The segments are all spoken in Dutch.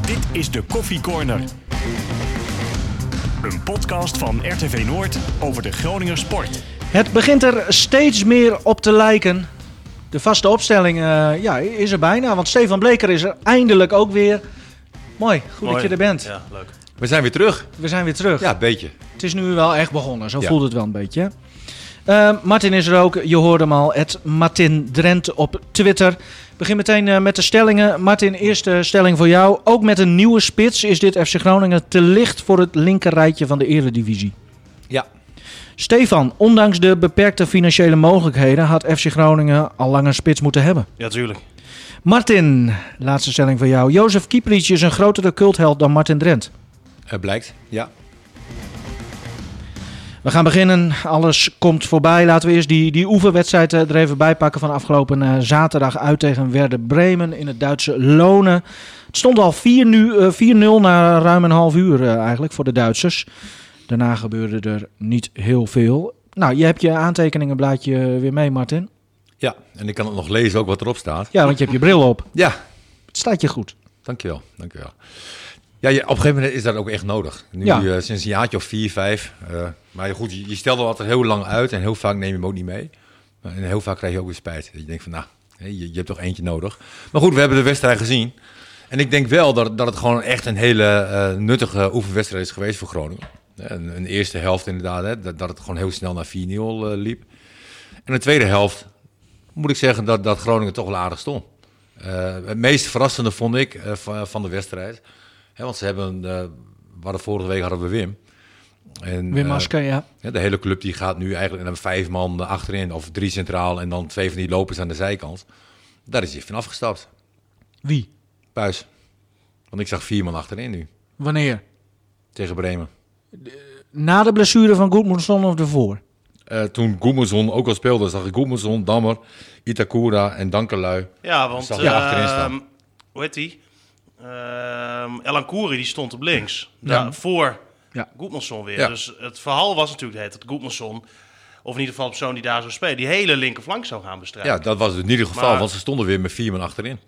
Dit is de Koffie Corner. Een podcast van RTV Noord over de Groninger sport. Het begint er steeds meer op te lijken. De vaste opstelling eh, ja, is er bijna, want Stefan Bleker is er eindelijk ook weer. Mooi, goed dat je er bent. Ja, leuk. We zijn weer terug. We zijn weer terug. Ja, een beetje. Het is nu wel echt begonnen, zo Ja. voelt het wel een beetje. Hè? Eh, Martin is er ook, je hoorde hem al, het Martin Drent op Twitter. Begin meteen eh, met de stellingen. Martin, eerste stelling voor jou. Ook met een nieuwe spits is dit FC Groningen te licht voor het linkerrijtje van de Eredivisie. Ja. Stefan, ondanks de beperkte financiële mogelijkheden had FC Groningen al lang een spits moeten hebben. Ja, tuurlijk. Martin, laatste stelling voor jou. Jozef Kieprits is een grotere cultheld dan Martin Drent. Het blijkt. Ja. We gaan beginnen. Alles komt voorbij. Laten we eerst die, die oefenwedstrijd eh, er even bij pakken van afgelopen eh, zaterdag uit tegen Werder Bremen in het Duitse Lonen. Het stond al 4 nu, eh, 4-0 na ruim een half uur eigenlijk voor de Duitsers. Daarna gebeurde er niet heel veel. Nou, je hebt je aantekeningenblaadje weer mee, Martin. Ja. En ik kan het nog lezen ook wat erop staat. Ja, want je hebt je bril op. Ja. Het staat je goed. Dankjewel. Dankjewel. Ja, je, op een gegeven moment is dat ook echt nodig. Nu Ja. eh, sinds een jaartje of vier, vijf. eh, maar goed, je, je stelt er altijd heel lang uit en heel vaak neem je hem ook niet mee. En heel vaak krijg je ook weer spijt. Dat je denkt van, nou, je, je hebt toch eentje nodig. Maar goed, we hebben de wedstrijd gezien. En ik denk wel dat, dat het gewoon echt een hele eh, nuttige oefenwedstrijd is geweest voor Groningen. Een, een eerste helft inderdaad, hè, dat, dat het gewoon heel snel naar 4-0 eh, liep. En de tweede helft moet ik zeggen dat, dat Groningen toch wel aardig stond. Het meest verrassende vond ik van, van de wedstrijd. Hè, want ze hebben, eh, we hadden vorige week hadden we Wim. En, Wim eh, Masker, ja. ja, de hele club die gaat nu eigenlijk met vijf man achterin, of drie centraal en dan twee van die lopers aan de zijkant. Daar is hij van afgestapt. Wie? Puis. Want ik zag vier man achterin nu, Wanneer? tegen Bremen. Na de blessure van Goedmundsson of ervoor? Eh, toen Goemerson ook al speelde, zag ik Goemerson, Dammer, Itakura en Dankelui. Ja, want Zag achterin ehm, staan. hoe heet die? Ehm Elan Koeri, die stond op links. Ja. Voor Ja. Goedmanson weer. Ja. Dus het verhaal was natuurlijk het, dat Goedmanson, of in ieder geval de persoon die daar zou spelen, die hele linkerflank zou gaan bestrijden. Ja, dat was het in ieder geval, Maar- want ze stonden weer met vier man achterin.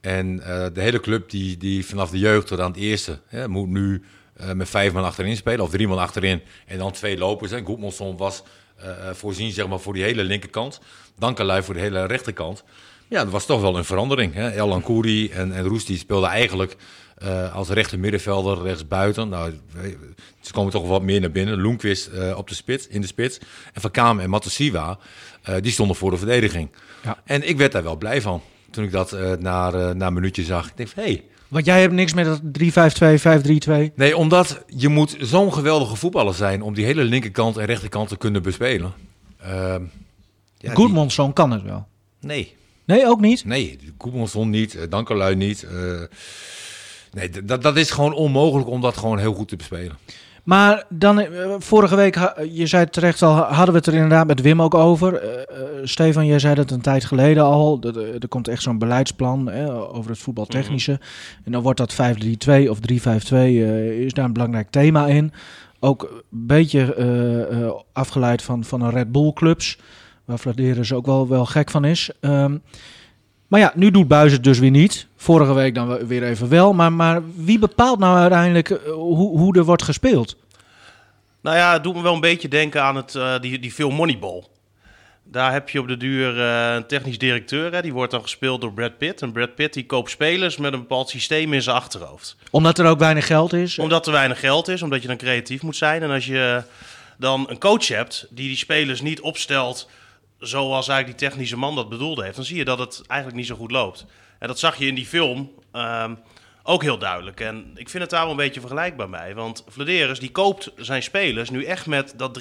En eh, de hele club die, die vanaf de jeugd tot aan het eerste hè, moet nu eh, met vijf man achterin spelen. Of drie man achterin en dan twee lopers. En Goedmanson was eh, voorzien zeg maar, voor die hele linkerkant. Dankelui voor de hele rechterkant. Ja, dat was toch wel een verandering. Hè. El Ankouri en, en Roes die speelden eigenlijk eh, als rechter middenvelder rechts buiten. Nou, we- ze komen toch wat meer naar binnen. Loenquist eh, op de spits, in de spits. En Van Kamer en Matosiwa, eh die stonden voor de verdediging. Ja. En ik werd daar wel blij van. Toen ik dat eh na, eh, na een minuutje zag. Ik denk van, hé. Hey. Want jij hebt niks met dat 3-5-2, 5-3-2. Nee, omdat je moet zo'n geweldige voetballer zijn... om die hele linkerkant en rechterkant te kunnen bespelen. Ehm ja, die- kan het wel. Nee, Nee, ook niet? nee. Koepelson niet, uh, Dankelui niet. eh, nee, dat, dat is gewoon onmogelijk om dat gewoon heel goed te bespelen. Maar dan, eh, vorige week, je zei terecht al, hadden we het er inderdaad met Wim ook over. Eh, eh, Stefan, jij zei dat een tijd geleden al. Dat, eh, er komt echt zo'n beleidsplan eh, over het voetbaltechnische. En dan wordt dat 5-3-2 of 3-5-2, eh, is daar een belangrijk thema in. Ook een beetje eh, eh, afgeleid van, van een Red Bull clubs. Waar Vladeris ook wel, wel gek van is. Ehm, maar ja, nu doet Buis het dus weer niet. Vorige week dan we- weer even wel. Maar, maar wie bepaalt nou uiteindelijk eh, hoe, hoe er wordt gespeeld? Nou ja, het doet me wel een beetje denken aan het, eh, die, die film Moneyball. Daar heb je op de duur eh, een technisch directeur. Hè, die wordt dan gespeeld door Brad Pitt. En Brad Pitt die koopt spelers met een bepaald systeem in zijn achterhoofd. Omdat er ook weinig geld is. Omdat er weinig geld is, omdat je dan creatief moet zijn. En als je dan een coach hebt die die spelers niet opstelt zoals eigenlijk die technische man dat bedoelde heeft, dan zie je dat het eigenlijk niet zo goed loopt. En dat zag je in die film ehm, ook heel duidelijk. En ik vind het daar wel een beetje vergelijkbaar bij. Want Vladeris die koopt zijn spelers nu echt met dat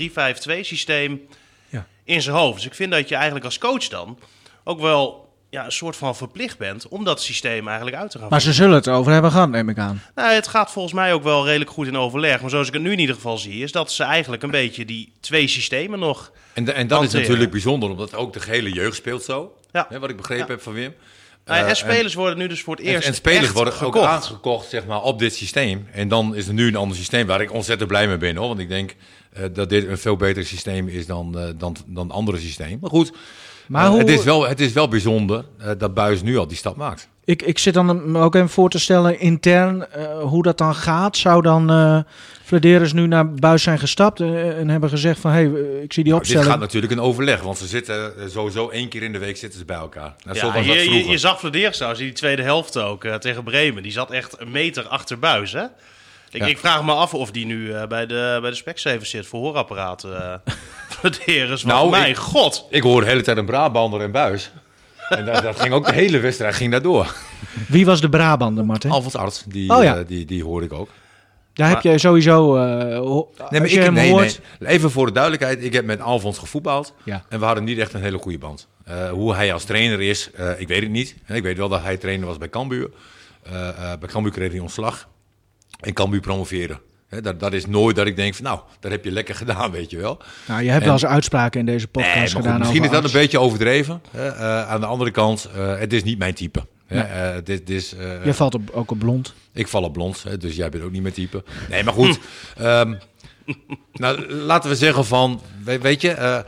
3-5-2 systeem Ja. in zijn hoofd. Dus ik vind dat je eigenlijk als coach dan ook wel ja, een soort van verplicht bent om dat systeem eigenlijk uit te gaan Maar ze zullen het over hebben gehad, neem ik aan. nou, het gaat volgens mij ook wel redelijk goed in overleg. Maar zoals ik het nu in ieder geval zie, is dat ze eigenlijk een beetje die twee systemen nog. En, de- en dat is natuurlijk bijzonder, omdat ook de gehele jeugd speelt zo. Ja. Hè, wat ik begrepen Ja. heb van Wim. Nou ja, Eh, en spelers worden nu dus voor het eerst. en spelers echt worden ook gekocht. aangekocht zeg maar, op dit systeem. En dan is er nu een ander systeem waar ik ontzettend blij mee ben. Hoor. Want ik denk eh, dat dit een veel beter systeem is dan, eh, dan, dan andere systeem. Maar goed, Maar eh, hoe- het, is wel, het is wel bijzonder eh, dat Buis nu al die stap maakt. Ik, ik zit dan me ook even voor te stellen, intern, eh, hoe dat dan gaat. Zou dan eh Flederis nu naar Buis zijn gestapt en hebben gezegd van... hé, hey, ik zie die Nou, dit opstelling. gaat natuurlijk een overleg, want ze zitten sowieso één keer in de week zitten ze bij elkaar. Nou, zo Ja, was dat je, je, zag Vladeris trouwens in die tweede helft ook tegen Bremen. Die zat echt een meter achter buis, hè? Ik, Ja. ik vraag me af of die nu eh, bij de, bij de Specsavers zit voor hoorapparaten. eh want Nou, mijn ik- god. Ik hoorde de hele tijd een Brabander en buis. en dat, dat ging ook de hele wedstrijd ging daardoor. Wie was de Brabander, Martin? Alfons Arts, die, Oh ja. eh, die, die hoorde ik ook. Daar heb je sowieso... eh, Nee, maar ik nee, hoort... nee. Even voor de duidelijkheid, ik heb met Alfons gevoetbald. Ja. En we hadden niet echt een hele goede band. Eh, hoe hij als trainer is, eh, ik weet het niet. Ik weet wel dat hij trainer was bij Cambuur. Eh, eh, bij Cambuur kreeg hij ontslag. En Cambuur promoveerde. Hè, dat, dat is nooit dat ik denk van, nou, dat heb je lekker gedaan, weet je wel. Nou, je hebt En- wel eens uitspraken in deze podcast Nee, maar goed, gedaan misschien is dat een beetje overdreven. Eh, aan de andere kant, eh, het is niet mijn type. Hè. Eh, dit, dit is, Je valt op, ook op blond. ik val op blond, hè, dus jij bent ook niet mijn type. Nee, maar goed. ehm, nou, laten we zeggen van, we- weet je,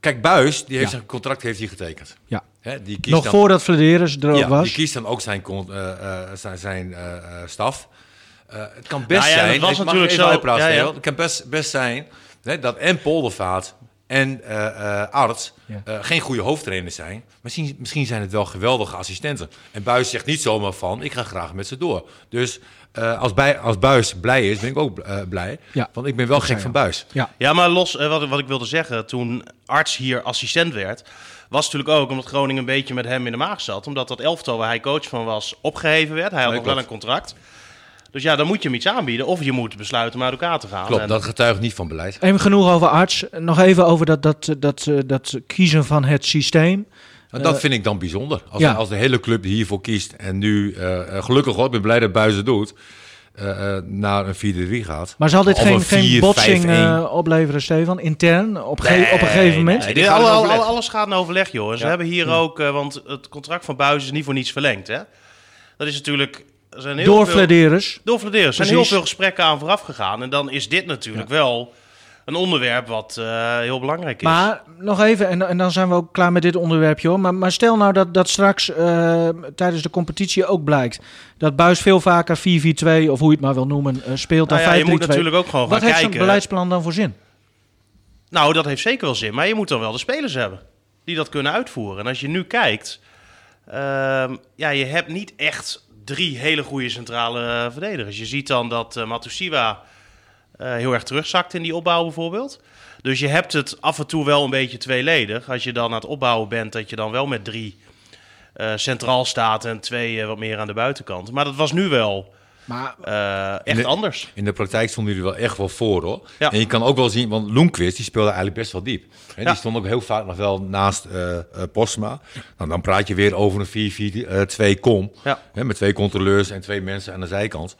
kijk, Buis, die heeft Ja. zijn contract heeft hij getekend. Ja. Die kiest Nog dan, voordat Flederis er ook ja, was. die kiest dan ook zijn, zijn, zijn staf. Eh, het kan best Nou ja, dat zijn, was ik mag natuurlijk even zo- uitpraten, ja, ja. Theo. Het kan best, best zijn hè, dat en Poldervaart en eh, eh, Arts Ja. eh, geen goede hoofdtrainers zijn. Misschien, misschien zijn het wel geweldige assistenten. En Buis zegt niet zomaar van, ik ga graag met ze door. Dus eh, als, bij, als Buis blij is, ben ik ook eh, blij. Ja. Want ik ben wel Dat gek van. Buis. Ja. Ja, maar los, wat, wat ik wilde zeggen, toen Arts hier assistent werd, was natuurlijk ook omdat Groningen een beetje met hem in de maag zat. Omdat dat elftal waar hij coach van was opgeheven werd. Hij had Nee, nog wel een contract. Dus ja, dan moet je hem iets aanbieden. Of je moet besluiten om uit elkaar te gaan. Klopt, En- dat getuigt niet van beleid. Even genoeg over arts. Nog even over dat, dat, dat, eh, dat kiezen van het systeem. En dat vind ik dan bijzonder. Als, ja. als de hele club hiervoor kiest en nu, eh, eh, gelukkig hoor, ik ben blij dat Buis het doet, eh, eh, naar een 4-3 gaat. Maar zal dit Of geen, een geen 4-5-1. botsing eh, opleveren, Stefan? Intern? Op, ge- op een gegeven moment? Nee, alles gaat in overleg, joh. Ze Ja. hebben hier ook, eh, want het contract van Buis is niet voor niets verlengd, hè? Dat is natuurlijk... Zijn heel Door veel, Flederis. Door Vladeris. Er zijn heel veel gesprekken aan vooraf gegaan. En dan is dit natuurlijk wel een onderwerp wat eh, heel belangrijk is. Maar nog even, en, en dan zijn we ook klaar met dit onderwerpje hoor. Maar, maar stel nou dat, dat straks eh, tijdens de competitie ook blijkt dat Buis veel vaker 4-4-2 of hoe je het maar wil noemen eh, speelt dan Nou 5-3-2. ja, je moet natuurlijk ook gewoon Wat gaan heeft zo'n kijken. beleidsplan dan voor zin? Nou, dat heeft zeker wel zin. Maar je moet dan wel de spelers hebben die dat kunnen uitvoeren. En als je nu kijkt, ehm, ja, je hebt niet echt drie hele goede centrale eh, verdedigers. Je ziet dan dat eh Matusiwa eh, heel erg terugzakt in die opbouw bijvoorbeeld. Dus je hebt het af en toe wel een beetje tweeledig. Als je dan aan het opbouwen bent, dat je dan wel met drie centraal staat en twee wat meer aan de buitenkant. Maar dat was nu wel Maar eh, echt de- anders. In de praktijk stonden jullie wel echt wel voor hoor. Ja. En je kan ook wel zien, want Loenquist die speelde eigenlijk best wel diep. Ja. Die stond ook heel vaak nog wel naast eh eh, Postma. Nou, dan praat je weer over een 4-4-2 kom. Ja. Hè, met twee controleurs en twee mensen aan de zijkant.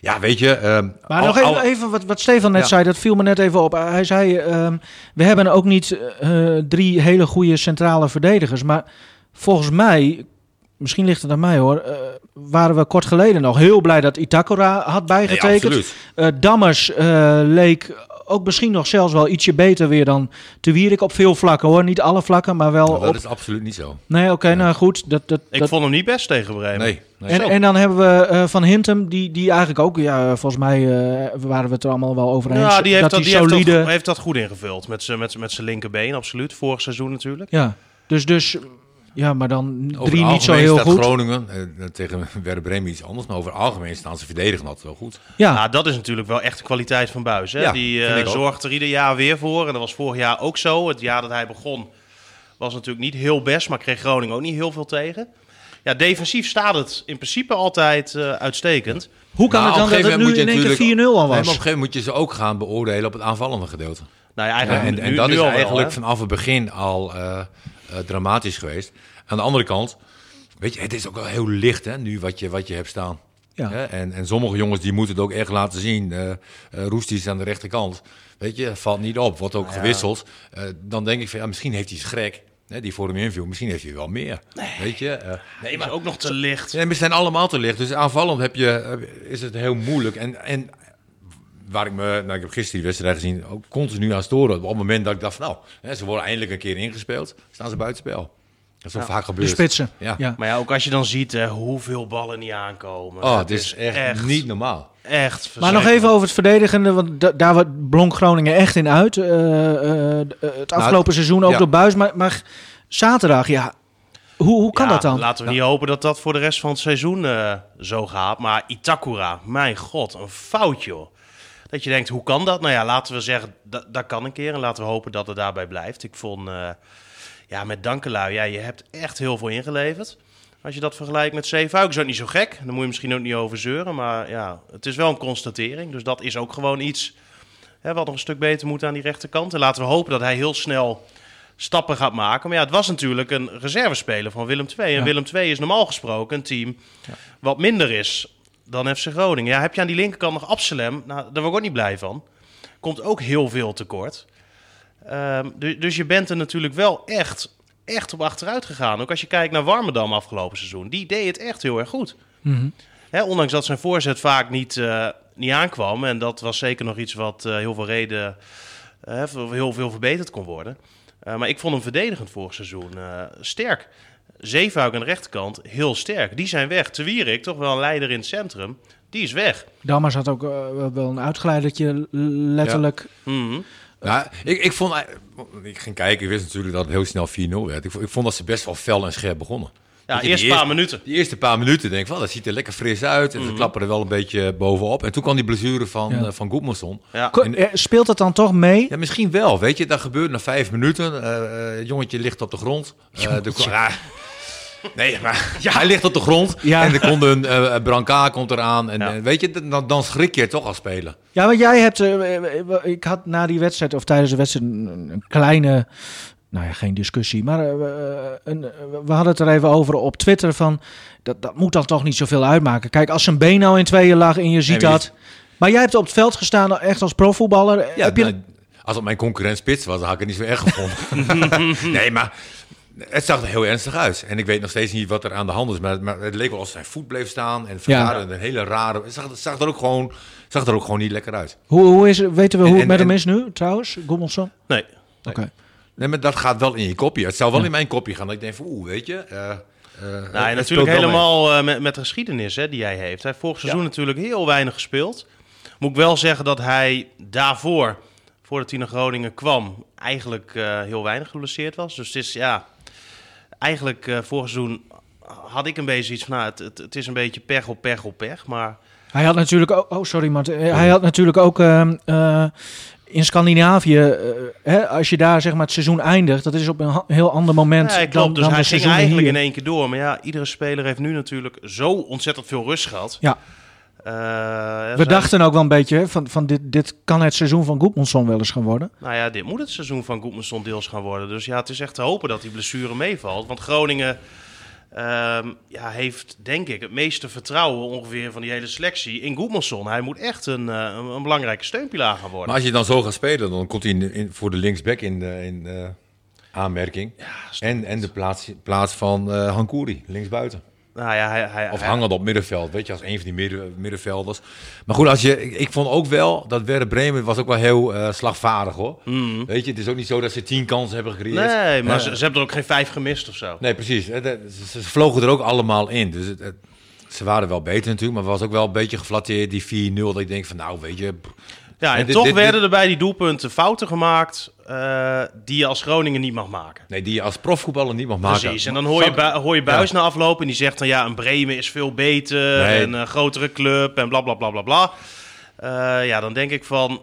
Ja, weet je. ehm, Maar al- nog even, al- even wat, wat Stefan net Ja. zei, dat viel me net even op. Hij zei, ehm, we hebben ook niet eh, drie hele goede centrale verdedigers. Maar volgens mij, misschien ligt het aan mij hoor, eh, waren we kort geleden nog heel blij dat Itakura had Nee, bijgetekend. absoluut. Eh, Dammers eh, leek ook misschien nog zelfs wel ietsje beter weer dan Te Wierik op veel vlakken hoor. Niet alle vlakken, maar wel Nou, dat op... is absoluut niet zo. Nee, oké, nou goed. Dat, dat, Ik dat... vond hem niet best tegen Bremen. Nee. nee. En, en dan hebben we eh, Van Hintem, die, die eigenlijk ook, ja, volgens mij eh, waren we het er allemaal wel over eens. Ja, die heeft dat, dat die die heeft solide... dat, heeft dat goed ingevuld. Met zijn met, met zijn linkerbeen, absoluut. Vorig seizoen natuurlijk. Ja, dus, dus ja, maar dan Over drie niet zo algemeen heel staat goed. Groningen eh, tegen Werder Bremen iets anders. Maar over het algemeen staan ze verdedigen altijd wel goed. Ja, Nou, dat is natuurlijk wel echt de kwaliteit van Buis. Hè? Ja, die eh, zorgt er ieder jaar weer voor. En dat was vorig jaar ook zo. Het jaar dat hij begon was natuurlijk niet heel best. Maar kreeg Groningen ook niet heel veel tegen. Ja, defensief staat het in principe altijd eh, uitstekend. hoe kan Nou, het dan dat het nu in één keer 4-0 natuurlijk- al Nee, maar op was? een gegeven moment moet je ze ook gaan beoordelen op het aanvallende gedeelte. Nou ja, Ja, eigenlijk en, nu, en dat nu is eigenlijk vanaf het begin al eh, eh, dramatisch geweest. Aan de andere kant, weet je, het is ook wel heel licht hè, nu wat je, wat je hebt staan. Ja. Hè, En, en sommige jongens die moeten het ook echt laten zien. Eh eh Roestie is aan de rechterkant. Weet je, valt niet op, wordt ook gewisseld. Eh, dan denk ik van, ja, misschien heeft hij schrek. Hè, die voor hem inviel, misschien heeft hij wel meer. Weet je? eh, Nee, maar ook nog te licht. ja, we zijn allemaal te licht. Dus aanvallend heb je, is het heel moeilijk. En, en waar ik me, nou, ik heb gisteren die wedstrijd gezien, ook continu aan storen. Op het moment dat ik dacht van, nou, hè, ze worden eindelijk een keer ingespeeld, staan ze buitenspel. Dat is wel Ja. vaak De gebeurd. spitsen. Ja. Ja. Maar ja, ook als je dan ziet hè, hoeveel ballen niet aankomen. Oh, Het dit is echt, niet normaal. Echt Maar nog even over het verdedigende, want da- daar blonk Groningen echt in uit. Eh, eh, eh, het afgelopen seizoen ook ja. door Buis. Maar, maar zaterdag, ja, hoe, hoe kan Ja, dat dan? Laten we niet hopen dat dat voor de rest van het seizoen eh, zo gaat. Maar Itakura, mijn god, een fout joh. Dat je denkt, hoe kan dat? Nou ja, laten we zeggen, dat, dat kan een keer. En laten we hopen dat het daarbij blijft. Ik vond, eh, ja, met Dankelui, ja, je hebt echt heel veel ingeleverd. Als je dat vergelijkt met Zeefuik, is dat niet zo gek. Daar moet je misschien ook niet over zeuren. Maar ja, het is wel een constatering. Dus dat is ook gewoon iets hè, wat nog een stuk beter moet aan die rechterkant. En laten we hopen dat hij heel snel stappen gaat maken. Maar ja, het was natuurlijk een reservespeler van Willem II. En Ja. Willem II is normaal gesproken een team wat minder is dan FC Groningen. Ja, heb je aan die linkerkant nog Absalem? Nou, daar word ik ook niet blij van. Komt ook heel veel tekort. Ehm, du- dus je bent er natuurlijk wel echt, echt op achteruit gegaan. Ook als je kijkt naar Warmerdam afgelopen seizoen. Die deed het echt heel erg goed. Mhm. Hè, ondanks dat zijn voorzet vaak niet, eh, niet aankwam. En dat was zeker nog iets wat eh, heel veel reden eh, heel veel verbeterd kon worden. Maar ik vond hem verdedigend vorig seizoen sterk. Zeefuik aan de rechterkant heel sterk. Die zijn weg. Te Wierik, toch wel een leider in het centrum. Die is weg. Damas had ook eh, wel een uitgeleidertje, letterlijk. Mhm. Nou, ik, ik vond... Ik ging kijken, ik wist natuurlijk dat het heel snel 4-0 werd. Ik, vond- ik vond dat ze best wel fel en scherp begonnen. Ja, Weet je, eerst die een paar minuten. Die eerste paar minuten denk ik van, dat ziet er lekker fris uit. En ze klappen er wel een beetje bovenop. En toen kwam die blessure van, Ja. eh, van Goedmanson. Ja. Eh, Speelt dat dan toch mee? Ja, misschien wel. Weet je, dat gebeurt na vijf minuten. Eh, eh, het jongetje ligt op de grond. Eh, de, ja, nee, maar hij ligt op de grond. Ja. En er komt een uh, Branca komt eraan. En Ja. eh, weet je, dan, dan schrik je toch als speler. Ja, want jij hebt. ik had na die wedstrijd, of tijdens de wedstrijd, een, een kleine. Nou ja, geen discussie. Maar we- een, we hadden het er even over op Twitter. Van, dat, dat moet dan toch niet zoveel uitmaken. Kijk, als zijn been nou in tweeën lag en je ziet dat. Maar jij hebt op het veld gestaan echt als profvoetballer. Ja, heb je, nou, als het mijn concurrent spits was, dan had ik het niet zo erg gevonden. nee, maar het zag er heel ernstig uit. En ik weet nog steeds niet wat er aan de hand is. Maar, maar het leek wel alsof zijn voet bleef staan. En vergaarde een hele rare... Het zag, het zag, er ook gewoon, zag er ook gewoon niet lekker uit. hoe, hoe is, het- weten we hoe En- het met en- hem is nu, trouwens? Goedmanson? Nee. Oké. Nee, maar dat gaat wel in je kopje. Het zou wel in mijn kopje gaan. Dat ik denk van, oeh, weet je... eh, eh, Nou, het natuurlijk helemaal eh, met, met de geschiedenis hè, die hij heeft. Hij heeft vorig seizoen natuurlijk heel weinig gespeeld. Moet ik wel zeggen dat hij daarvoor, voordat hij naar Groningen kwam, eigenlijk eh, heel weinig geblesseerd was. Dus het is ja, eigenlijk eh vorig seizoen had ik een beetje iets van, nou, het, het, het is een beetje pech op pech op pech. Maar Hij had natuurlijk ook. Oh, sorry, Mart. Eh, Hij had natuurlijk ook. ehm, eh, in Scandinavië, hè, als je daar zeg maar het seizoen eindigt, dat is op een heel ander moment ja, klopt. dan, dus dan hij de ging eigenlijk hier. in één keer door. Maar ja, iedere speler heeft nu natuurlijk zo ontzettend veel rust gehad. Ja. Eh, We zijn- dachten ook wel een beetje hè, van, van dit, dit kan het seizoen van Goedmanson wel eens gaan worden. Nou ja, dit moet het seizoen van Goedmanson deels gaan worden. Dus ja, het is echt te hopen dat die blessure meevalt. Want Groningen ehm, ja, heeft, denk ik, het meeste vertrouwen ongeveer van die hele selectie in Goedmanson. Hij moet echt een, eh, een, een belangrijke steunpilaar gaan worden. Maar als je dan zo gaat spelen, dan komt hij in, in- voor de linksback in, de- in eh, aanmerking. en, en de plaats, plaats van eh Hankouri, linksbuiten. Nou ja, hij, hij, Of hangend op middenveld, weet je, als een van die midden, middenvelders. Maar goed, als je, ik, ik vond ook wel dat Werder Bremen was ook wel heel eh, slagvaardig hoor. Weet je, het is ook niet zo dat ze tien kansen hebben gecreëerd. Mm. Nee, maar ze, ze hebben er ook geen vijf gemist of zo. Nee, precies. Ze, ze vlogen er ook allemaal in. Dus het, het- ze waren wel beter natuurlijk, maar was ook wel een beetje geflatteerd, die 4-0. Dat ik denk van, nou weet je... pff, Ja, en En dit- toch dit- werden dit- er bij die doelpunten fouten gemaakt eh, die je als Groningen niet mag maken. Nee, die je als profvoetballer niet mag maken. Precies, en dan hoor je, Bu- hoor je Buis na aflopen en die zegt dan ja, een Bremen is veel beter Nee. en een grotere club en bla bla bla bla bla. Eh, ja, dan denk ik van,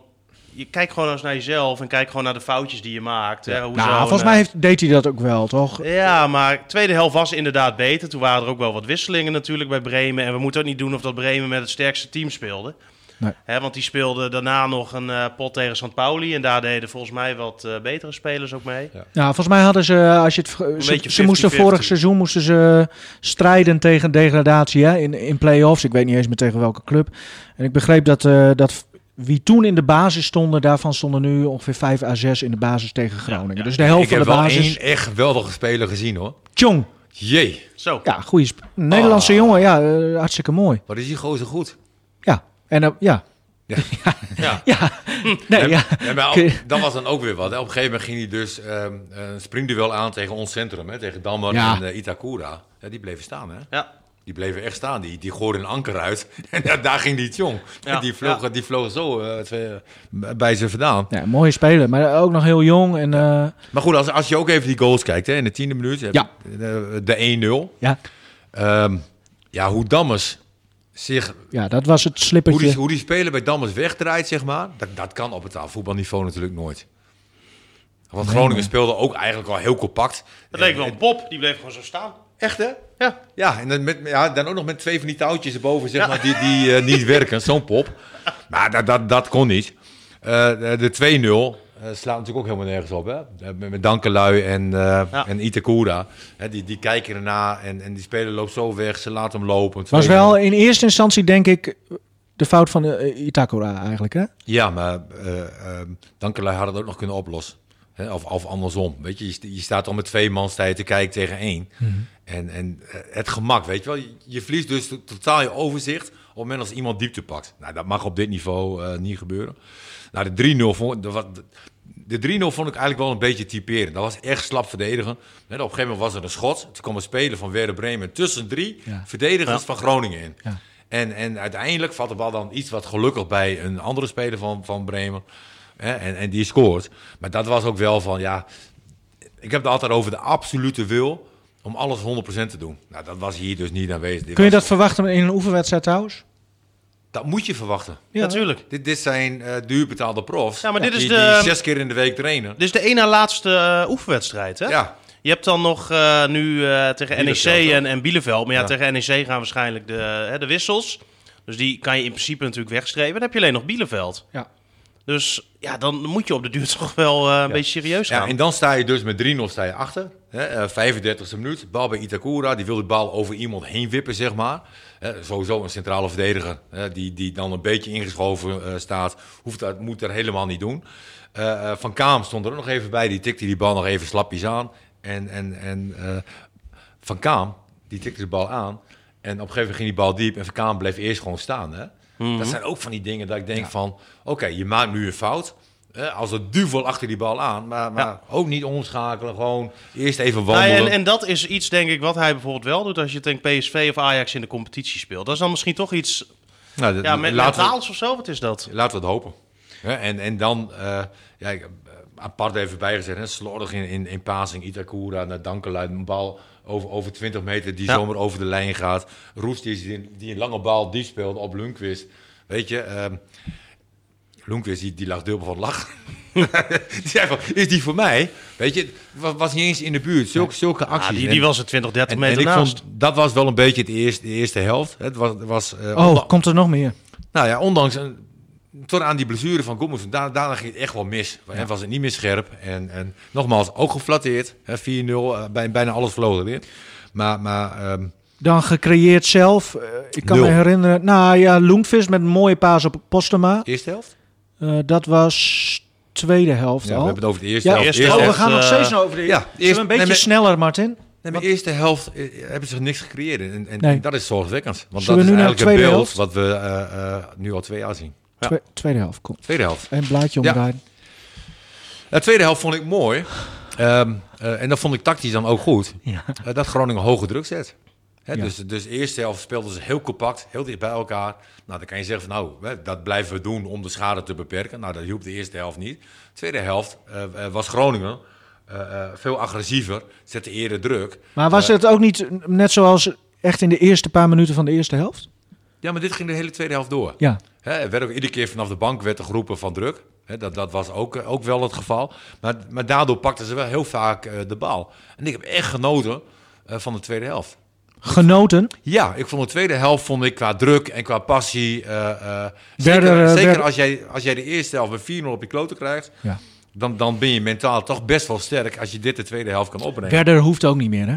je kijkt gewoon eens naar jezelf en kijk gewoon naar de foutjes die je maakt. Hè, hoe Nou, volgens eh, mij heeft, deed hij dat ook wel, toch? Ja, maar de tweede helft was inderdaad beter. Toen waren er ook wel wat wisselingen natuurlijk bij Bremen. En we moeten ook niet doen of dat Bremen met het sterkste team speelde. Nee. Hè, want die speelde daarna nog een eh, pot tegen St. Pauli. En daar deden volgens mij wat eh, betere spelers ook mee. Ja, volgens mij hadden ze, als je het, ze, moesten 50-50. vorig seizoen moesten ze strijden tegen degradatie hè, in, in play-offs. Ik weet niet eens meer tegen welke club. En ik begreep dat, eh, dat wie toen in de basis stonden, daarvan stonden nu ongeveer 5 à 6 in de basis tegen Groningen. ja. Dus de helft Ik van heb de wel basis. één echt geweldige speler gezien hoor. Tjong. Jee, Zo. Ja, goede Nederlandse Ah. jongen. Ja, eh, hartstikke mooi. wat is die gozer goed. Ja, en eh, ja. Ja. Ja, nee, ja. Ja, maar je- dat was dan ook weer wat. hè. Op een gegeven moment ging hij dus ehm, een springduel aan tegen ons centrum. Hè, tegen Dammer Ja. en eh, Itakura. Ja, die bleven staan, hè? Ja. Die bleven echt staan. Die, die gooiden een anker uit. En ja, daar ging die jong. Ja, Die, vloog, ja. die vloog zo eh, twee, eh, bij ze vandaan. Ja, mooie speler, maar ook nog heel jong. En, eh, Maar goed, als, als je ook even die goals kijkt. Hè, in de tiende minuut. heb Ja. je De, de 1-0. ja, Ehm, ja, hoe Dammers zich... ja, dat was het Hoe slippertje. die, hoe die speler bij Dammers wegdraait, zeg maar. Dat, dat kan op het voetbalniveau natuurlijk nooit. Want Nee, Groningen speelde ook eigenlijk al heel compact. Dat leek wel een pop, die bleef gewoon zo staan. Echt, hè? Ja. Ja, en dan, met, ja, dan ook nog met twee van die touwtjes erboven, zeg maar, die, die eh, niet werken. Zo'n pop. Maar dat, dat, dat kon niet. Eh, de de 2-0 eh, slaat natuurlijk ook helemaal nergens op, hè? Eh, Met, met Dankelui en, eh Ja. en Itakura. Hè, die, die kijken erna en, en die speler loopt zo weg. Ze laten hem lopen. was 2-0. wel in eerste instantie, denk ik, de fout van eh, Itakura eigenlijk. Hè? Ja, maar eh eh, Dankelui had het ook nog kunnen oplossen. Hè, of, of andersom. Weet je, je, je staat al met twee man sta je te kijken tegen één. En, en eh, het gemak, weet je wel. Je, je verliest dus to- totaal je overzicht op het moment als iemand diepte pakt. Nou, dat mag op dit niveau eh, niet gebeuren. Nou, de 3-0 vond, de, wat- de 3-0 vond ik eigenlijk wel een beetje typerend. Dat was echt slap verdedigen. Op een gegeven moment was er een schot. Toen kwam een speler van Werder Bremen tussen drie Ja. verdedigers Ja. van Groningen in. Ja. En, en uiteindelijk valt de bal dan iets wat gelukkig bij een andere speler van, van Bremen. Hè, en, en die scoort. Maar dat was ook wel van, ja... Ik heb het altijd over de absolute wil om alles 100% te doen. Nou, dat was hier dus niet aanwezig. Dit Kun je dat verwachten in een oefenwedstrijd trouwens? Dat moet je verwachten. Ja. Natuurlijk. Dit, dit zijn eh duurbetaalde profs. Ja, maar dit is die, de- die zes keer in de week trainen. Dit is de één na laatste eh, oefenwedstrijd, hè? Ja, Je hebt dan nog eh, nu eh, tegen NEC en, en Bielefeld. Maar ja, Ja. tegen NEC gaan waarschijnlijk de, hè, de wissels. Dus die kan je in principe natuurlijk wegstrepen. Dan heb je alleen nog Bielefeld. Ja. Dus ja, dan moet je op de duur toch wel eh, een beetje serieus gaan. Ja, en dan sta je dus met 3-0 sta je achter. Hè, eh, 35e minuut. Bal bij Itakura. Die wil de bal over iemand heen wippen, zeg maar. Sowieso een centrale verdediger. Die, die dan een beetje ingeschoven eh, staat. Hoeft dat, moet dat helemaal niet doen. Eh, eh, Van Kaam stond er nog even bij. Die tikte die bal nog even slapjes aan. En, en, en Van Kaam, die tikte de bal aan. En op een gegeven moment ging die bal diep. En Van Kaam bleef eerst gewoon staan. Hè? Dat zijn ook van die dingen dat ik denk van... Oké, je maakt nu een fout. Als een duvel achter die bal aan. Maar, maar Ja. ook niet omschakelen. Gewoon eerst even Nou, wandelen. en, en dat is iets, denk ik, wat hij bijvoorbeeld wel doet als je tegen PSV of Ajax in de competitie speelt. Dat is dan misschien toch iets Nou, dat- ja, met we, of zo. Wat is dat? laten we het hopen. En, en dan... eh, ja, eh, apart even bijgezet. Hè, slordig in, in, in passing. Itakura naar Dankelui. Een bal over, over 20 meter die Ja. zomaar over de lijn gaat. Roest die, die een lange bal diep speelde op Lundqvist. Weet je... ehm Lundqvist die, die lag dubbel van lach. die zei van, is die voor mij? Weet je, was, was niet eens in de buurt. Zulke, zulke Ah, acties. die, die was er 20, 30 en, meter en ik naast. vond, dat was wel een beetje het eerste, de eerste helft. Het was, was eh, Oh, komt er nog meer? nou ja, ondanks een, tot aan die blessure van Goodman, daarna, daarna ging het echt wel mis. En was het niet meer scherp. En, en nogmaals, ook geflatteerd. hè, 4-0, eh, bij, bijna alles vloog erin. Maar, maar ehm, Dan gecreëerd zelf. Eh, ik kan Nul. me herinneren. Nou ja, Loenvist met een mooie paas op Postema. eerste helft? Eh, dat was tweede helft Ja, al. we hebben het over de eerste Ja, helft. eerste oh, Eerste we helft, gaan nog eh, steeds over de... ja, Zullen we eerst- een beetje nee, maar- sneller, Martin? Nee, maar de eerste helft eh, hebben ze niks gecreëerd. En, en, Nee. en dat is zorgwekkend. Want Zullen dat is eigenlijk het beeld wat we eh, eh, nu al twee jaar zien. Ja. Twe- tweede helft, kom. Tweede helft. Een blaadje Ja. omdraaien. De tweede helft vond ik mooi. Ehm, eh, en dat vond ik tactisch dan ook goed. Ja. dat Groningen hoge druk zet. Ja. dus, dus de eerste helft speelden ze heel compact, heel dicht bij elkaar. Nou, dan kan je zeggen van nou, hè, dat blijven we doen om de schade te beperken. Nou, dat hielp de eerste helft niet. De tweede helft eh, eh, was Groningen eh, veel agressiever, zette eerder druk. Maar was het ook niet net zoals echt in de eerste paar minuten van de eerste helft? Ja, maar dit ging de hele tweede helft door. Ja. Er werd ook iedere keer vanaf de bank werd er geroepen van druk. Dat, dat was ook, ook wel het geval. Maar, maar daardoor pakten ze wel heel vaak de bal. En ik heb echt genoten van de tweede helft. Genoten. Ja, ik vond de tweede helft vond ik qua druk en qua passie. eh, eh, zeker eh, zeker als, jij, als jij de eerste helft met 4-0 op je kloten krijgt, Ja. dan, dan ben je mentaal toch best wel sterk als je dit de tweede helft kan opbrengen. Werder hoeft ook niet meer, hè?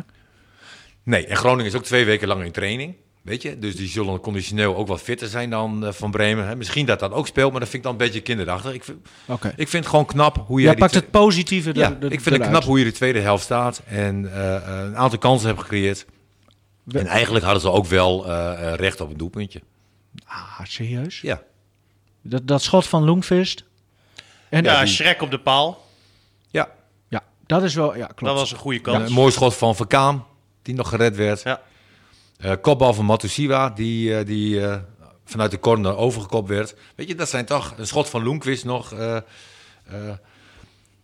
Nee, en Groningen is ook twee weken lang in training. Weet je, dus die zullen conditioneel ook wat fitter zijn dan van Bremen. Hè. Misschien dat dat ook speelt, maar dat vind ik dan een beetje kinderachtig. Ik vind, ik vind het gewoon knap hoe Jij die pakt het positieve Ja, ik vind het knap hoe je de tweede helft staat en een aantal kansen hebt gecreëerd. En eigenlijk hadden ze ook wel eh, eh, recht op een doelpuntje. Ah, serieus? Ja. Dat, dat schot van Loengvist. En Ja, Schrek op de paal. Ja, ja, dat is wel, ja, klopt. Dat was een goede Ja, kans. een mooi schot van Verkaan, die nog gered werd. Ja. Eh, kopbal van Matusiwa, die, eh, die eh, vanuit de corner overgekopt werd. Weet je, dat zijn toch... Een schot van Loenquist nog...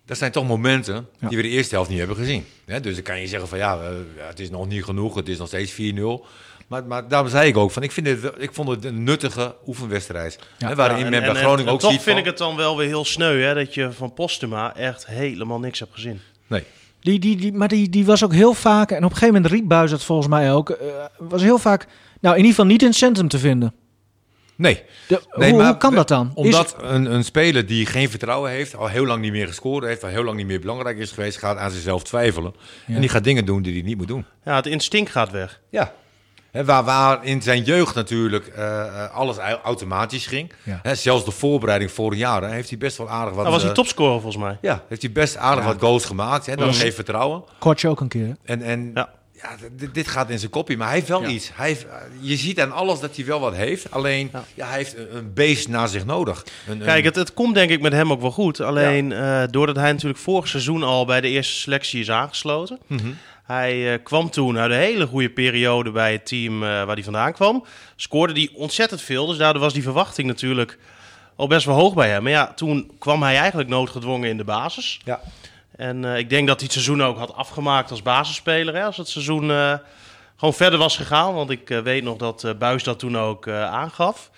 dat zijn toch momenten Ja. die we de eerste helft niet hebben gezien. Hè, dus dan kan je zeggen van ja, het is nog niet genoeg. Het is nog steeds 4-0. Maar, maar daarom zei ik ook van, ik, vind het, ik vond het een nuttige oefenwedstrijd. Ja. Hè, waarin Ja, en- men bij en- en- Groningen en ook toch ziet vind van... ik het dan wel weer heel sneu hè, dat je van Postuma echt helemaal niks hebt gezien. Nee. Die, die, die, maar die, die was ook heel vaak, en op een gegeven moment riep Buis dat volgens mij ook, eh, was heel vaak, nou in ieder geval niet in het centrum te vinden. Nee. De, Nee, hoe, maar hoe kan dat dan? Is- Omdat een, een speler die geen vertrouwen heeft, al heel lang niet meer gescoord heeft, al heel lang niet meer belangrijk is geweest, gaat aan zichzelf twijfelen. Ja. En die gaat dingen doen die hij niet moet doen. Ja, het instinct gaat weg. Ja. Waar, waar in zijn jeugd natuurlijk eh, eh, alles au- automatisch ging. Ja. Zelfs de voorbereiding vorig jaar hè, heeft hij best wel aardig wat... Dat was hij eh, topscorer volgens mij. Ja, heeft hij best aardig Ja. wat goals gemaakt. Hè, dat geeft vertrouwen. Kortje ook een keer. En, en ja. Ja. dit, dit gaat in zijn kopje. Maar hij heeft wel Ja. iets. Hij heeft, je ziet aan alles dat hij wel wat heeft. Alleen, ja. Ja. hij heeft een, een beest naar zich nodig. Een, Kijk, het, het komt denk ik met hem ook wel goed. Alleen eh, doordat hij natuurlijk vorig seizoen al bij de eerste selectie is aangesloten. Mhm. Hij eh, kwam toen uit een hele goede periode bij het team eh, waar hij vandaan kwam. Scoorde hij ontzettend veel, dus daardoor was die verwachting natuurlijk al best wel hoog bij hem. Maar ja, toen kwam hij eigenlijk noodgedwongen in de basis. Ja. En eh, ik denk dat hij het seizoen ook had afgemaakt als basisspeler. Hè, als het seizoen eh, gewoon verder was gegaan. Want ik eh, weet nog dat eh Buis dat toen ook eh, aangaf.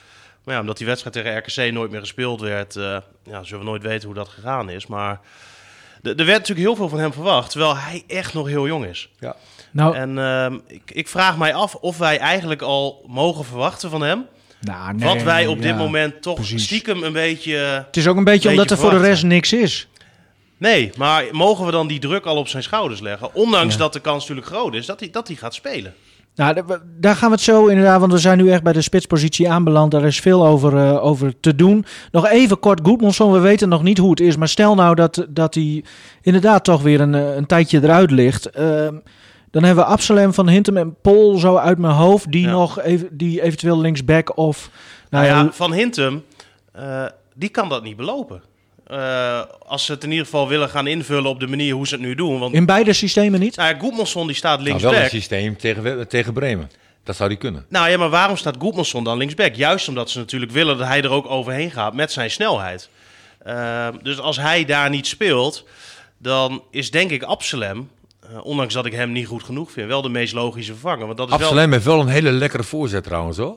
Maar ja, omdat die wedstrijd tegen RKC nooit meer gespeeld werd, eh, ja, zullen we nooit weten hoe dat gegaan is. Maar er werd natuurlijk heel veel van hem verwacht, terwijl hij echt nog heel jong is. ja. Nou, En ehm, ik, ik vraag mij af of wij eigenlijk al mogen verwachten van hem. nou, nee, wat wij op dit ja. moment toch precies. stiekem een beetje... Het is ook een beetje, Beetje omdat er voor de rest niks is. Nee, maar mogen we dan die druk al op zijn schouders leggen? Ondanks Ja. dat de kans natuurlijk groot is dat hij, dat hij gaat spelen. Nou, daar gaan we het zo inderdaad, want we zijn nu echt bij de spitspositie aanbeland. Daar is veel over, eh, over te doen. Nog even kort, Goedmanson, we weten nog niet hoe het is. Maar stel nou dat, dat hij inderdaad toch weer een, eh, een tijdje eruit ligt. Ehm, dan hebben we Absalem van Hintem en Pol zo uit mijn hoofd. Die Ja. nog even, die eventueel linksback of... Nou Nou ja, ja, Van Hintem, eh, die kan dat niet belopen. Eh, als ze het in ieder geval willen gaan invullen op de manier hoe ze het nu doen. Want in beide systemen niet? nou ja, Goedmanson die staat Nou, wel linksback. een systeem tegen, tegen Bremen. Dat zou die kunnen. Nou ja, maar waarom staat Goedmanson dan linksback? Juist omdat ze natuurlijk willen dat hij er ook overheen gaat met zijn snelheid. Eh, dus als hij daar niet speelt, dan is denk ik Absalem, eh, ondanks dat ik hem niet goed genoeg vind, wel de meest logische vervanger. Want dat is wel, Absalem heeft wel een hele lekkere voorzet trouwens hoor.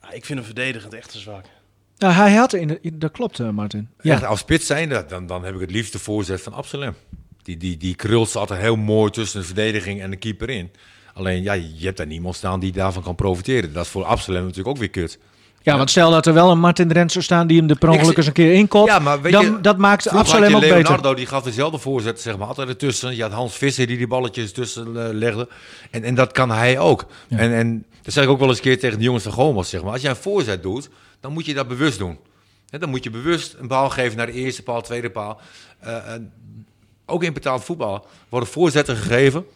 Ah, ik vind hem verdedigend echt te zwak. Nou, hij had, in de, in- dat klopt eh, Martin. Ja. Ja, als spits zijn, dan, dan heb ik het liefst de voorzet van Absalem. Die, die, die krult ze altijd heel mooi tussen de verdediging en de keeper in. Alleen, ja, je hebt daar niemand staan die daarvan kan profiteren. Dat is voor Absalem natuurlijk ook weer kut. ja, want stel dat er wel een Martin Drent zou staan die hem de per Ik ongeluk zie- eens een keer inkopt. Ja, maar weet dan, je, dat maakt Absalem ook beter. Leonardo, die gaf dezelfde voorzet, zeg maar, altijd ertussen. Je had Hans Visser die die balletjes tussen eh, legde. En, en dat kan hij ook. Ja. En, en dat zeg ik ook wel eens een keer tegen de jongens van Gomas, zeg maar. Als jij een voorzet doet, dan moet je dat bewust doen. Dan moet je bewust een bal geven naar de eerste paal, tweede paal. Eh, eh, ook in betaald voetbal worden voorzetten gegeven.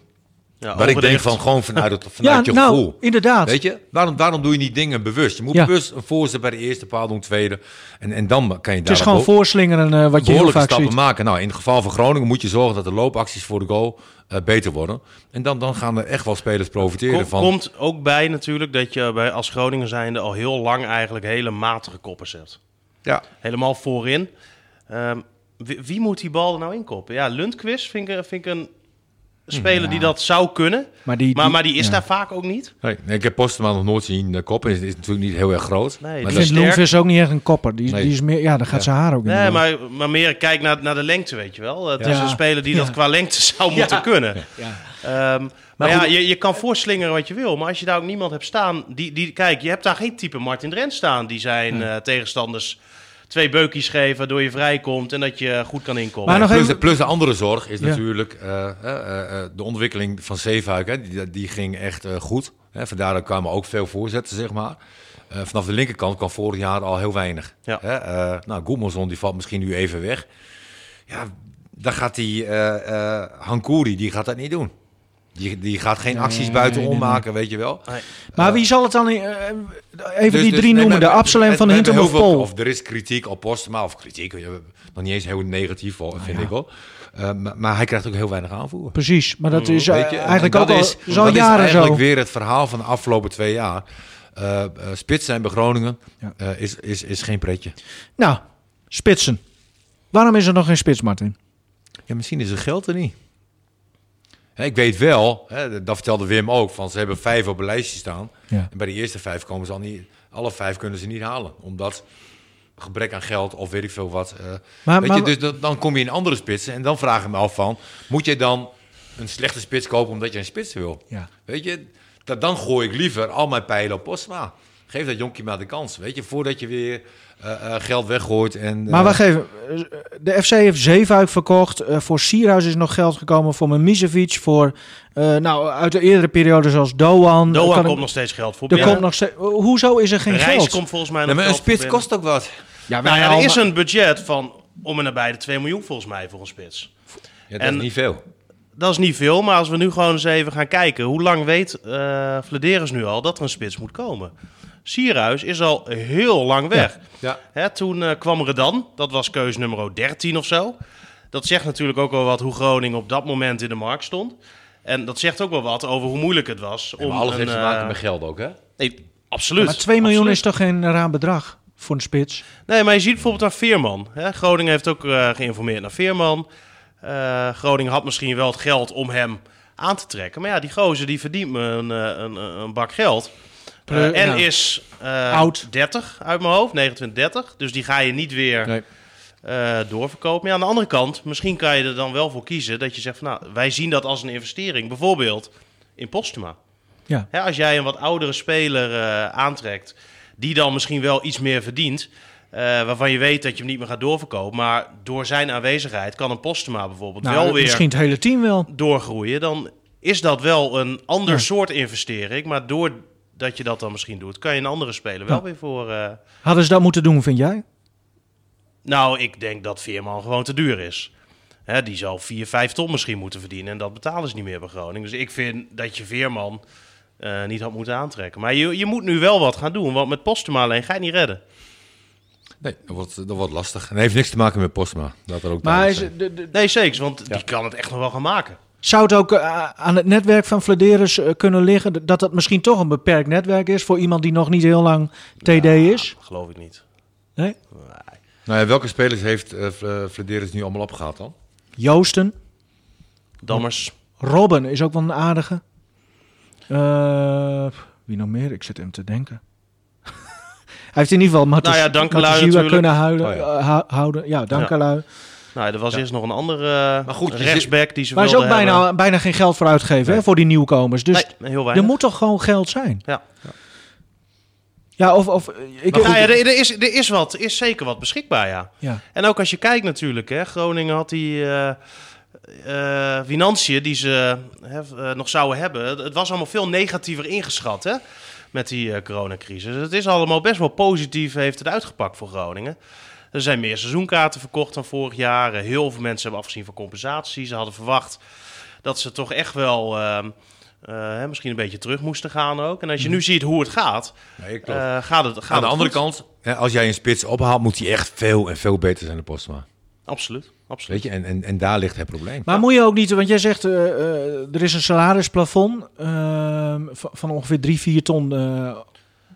Ja, waar ik denk van gewoon vanuit, het, vanuit Ja, je nou, gevoel. inderdaad. Weet je, waarom, waarom doe je niet dingen bewust? Je moet Ja. bewust een voorzet bij de eerste paal doen, tweede. En, en dan kan je Het is daar gewoon voorslingeren eh, wat je heel behoorlijke vaak stappen ziet. maken. Nou, in het geval van Groningen moet je zorgen dat de loopacties voor de goal eh, beter worden. En dan, dan gaan er echt wel spelers profiteren Kom- van. Komt ook bij natuurlijk dat je bij, als Groningen zijnde al heel lang eigenlijk hele matige koppers hebt. Ja. Helemaal voorin. Ehm, wie, wie moet die bal er nou inkoppen? Ja, Lundqvist vind ik, vind ik een speler Ja. die dat zou kunnen. Maar die, Maar, maar die is ja. daar vaak ook niet. Nee, nee, ik heb Postema nog nooit zien uh, koppen. Is, is natuurlijk niet heel erg groot. Nee, maar Ik vind. Loenvis ook niet echt een kopper. Die, Nee. die is meer, ja, dan gaat Ja. zijn haar ook in. de Nee, maar, maar meer kijk naar, naar de lengte, weet je wel. Het Ja. is een speler die Ja. dat qua lengte zou moeten kunnen. Ehm, maar Maar ja, je, je kan voorslingeren wat je wil. Maar als je daar ook niemand hebt staan... Die, die, kijk, je hebt daar geen type Martin Drent staan... die zijn eh, tegenstanders twee beukjes geven... waardoor je vrijkomt en dat je goed kan inkomen. Maar nog plus, even- de, plus de andere zorg is Ja. natuurlijk eh, eh, eh, eh, de ontwikkeling van Zeefuik. Hè, die, die ging echt eh, goed. Hè, vandaar kwamen ook veel voorzetten, zeg maar. Eh, vanaf de linkerkant kwam vorig jaar al heel weinig. Ja. Hè, eh, nou, Goedmanson die valt misschien nu even weg. Ja, dan gaat die eh eh Hankouri, die gaat dat niet doen. Die, die gaat geen Nee, acties buitenom nee, nee. maken, weet je wel. Nee. Maar wie zal het dan... eh, even Dus- die dus- drie noemen. De Absalem van Hintem of Pol. Of er is kritiek op Postma, of kritiek, eh, nog niet eens heel negatief, hoor, vind ik wel. Eh, maar, maar hij krijgt ook heel weinig aanvoer. Precies, maar dat is eh, Weet je, en eigenlijk dat ook al, is, al dat is jaren eigenlijk zo. weer het verhaal van de afgelopen twee jaar. Eh eh, spits zijn bij Groningen Ja. eh, is, is, is geen pretje. Nou, spitsen. Waarom is er nog geen spits, Martin? Ja, misschien is het geld er niet. Ik weet wel, hè, dat vertelde Wim ook, van ze hebben vijf op een lijstje staan. Ja. En bij de eerste vijf komen ze al niet, alle vijf kunnen ze niet halen. Omdat gebrek aan geld of weet ik veel wat. eh, Maar, weet maar, je, dus dan, dan kom je in andere spitsen en dan vraag ik me af van, moet je dan een slechte spits kopen omdat je een spits wil? ja. Weet je, dat, dan gooi ik liever al mijn pijlen op Postma. Geef dat jonkie maar de kans, weet je, voordat je weer geld weggooit. En, maar eh, wacht even. Eh, De FC heeft Zeefuik verkocht. Eh, voor Sierhuis is nog geld gekomen. Voor Mimicevic. Voor, eh, nou, uit de eerdere periode zoals Doan. Doan Kan komt ik- nog steeds geld voor Er komt nog steeds... Hoezo is er geen Reis geld? komt volgens mij nee, nog maar een spits kost ook wat. Ja, Nou ja, er is een budget van om en nabij de 2 miljoen volgens mij voor een spits. Ja, dat En- is niet veel. Dat is niet veel, maar als we nu gewoon eens even gaan kijken. Hoe lang weet eh Flederis nu al dat er een spits moet komen? Sierhuis is al heel lang weg. Ja. Hè, toen eh, kwam Redan, dat was keus nummer 13 of zo. Dat zegt natuurlijk ook wel wat hoe Groningen op dat moment in de markt stond. En dat zegt ook wel wat over hoe moeilijk het was. Ja, om maar alles een, heeft te eh, maken met geld ook, hè? Nee, absoluut. Maar 2 miljoen Absoluut. is toch geen raar bedrag voor een spits? Nee, maar je ziet bijvoorbeeld naar Veerman. Hè? Groningen heeft ook eh, geïnformeerd naar Veerman. Eh, Groningen had misschien wel het geld om hem aan te trekken. Maar ja, die gozer die verdient me een, eh, een, een bak geld. Eh, Pre- en nou, is eh, oud. 30 uit mijn hoofd, 29, 30. Dus die ga je niet weer Nee. eh, doorverkopen. Maar ja, aan de andere kant, misschien kan je er dan wel voor kiezen dat je zegt van nou, wij zien dat als een investering. Bijvoorbeeld in Postuma. Ja. Hè, als jij een wat oudere speler eh, aantrekt, die dan misschien wel iets meer verdient, eh, waarvan je weet dat je hem niet meer gaat doorverkopen, maar door zijn aanwezigheid kan een Postuma bijvoorbeeld Nou, wel weer misschien het hele team wel. doorgroeien, dan is dat wel een ander Ja. soort investering. Maar doordat je dat dan misschien doet, kan je een andere speler wel Ja. weer voor... eh, Hadden ze dat moeten doen, vind jij? nou, ik denk dat Veerman gewoon te duur is. Hè, die zal 4, 5 ton misschien moeten verdienen. En dat betalen ze niet meer bij Groningen. Dus ik vind dat je Veerman eh, niet had moeten aantrekken. Maar je, je moet nu wel wat gaan doen. Want met Postema alleen ga je niet redden. Nee, dat wordt, dat wordt lastig. En dat heeft niks te maken met Postma. Dat er ook Maar is, zijn. de, de- Nee, zeker. Want die kan het echt nog wel gaan maken. Zou het ook eh, aan het netwerk van Vladeris eh, kunnen liggen dat dat misschien toch een beperkt netwerk is voor iemand die nog niet heel lang TD is? Geloof ik niet. Nee? Nou ja, welke spelers heeft uh, Flederis nu allemaal opgehaald dan? Joosten, Dammers. Robben is ook wel een aardige. Eh, wie nog meer? Ik zit hem te denken. Hij heeft in ieder geval Matus, Nou ja, Dankelui kunnen huilen, Oh ja. houden. Ja, Dankelui. Nou, er was Ja. eerst nog een andere Maar goed, rechtsback die ze Maar er is ook bijna, hebben. bijna geen geld voor uitgeven hè, voor die nieuwkomers. Dus Nee, heel er moet toch gewoon geld zijn? Ja. Ja, of... of ik, Maar, nou ja, er, er is, er, is wat, er is zeker wat beschikbaar, ja. ja. En ook als je kijkt natuurlijk, hè, Groningen had die eh eh, financiën die ze hè, eh, nog zouden hebben. Het- was allemaal veel negatiever ingeschat hè, met die eh, coronacrisis. Het is allemaal best wel positief, heeft het uitgepakt voor Groningen. Er zijn meer seizoenkaarten verkocht dan vorig jaar. Eh, Heel veel mensen hebben afgezien van compensatie. Ze hadden verwacht dat ze toch echt wel ehm, eh, hè, misschien een beetje terug moesten gaan ook. En als je nu ziet hoe het gaat, Nee, eh, gaat het gaat Aan de het andere goed. kant, hè, als jij een spits ophaalt, moet hij echt veel en veel beter zijn dan Postma. Absoluut, absoluut. Weet je, en, en, en daar ligt het probleem. Maar moet je ook niet, want jij zegt uh, uh, er is een salarisplafond uh, van, ongeveer 3, 4 ton,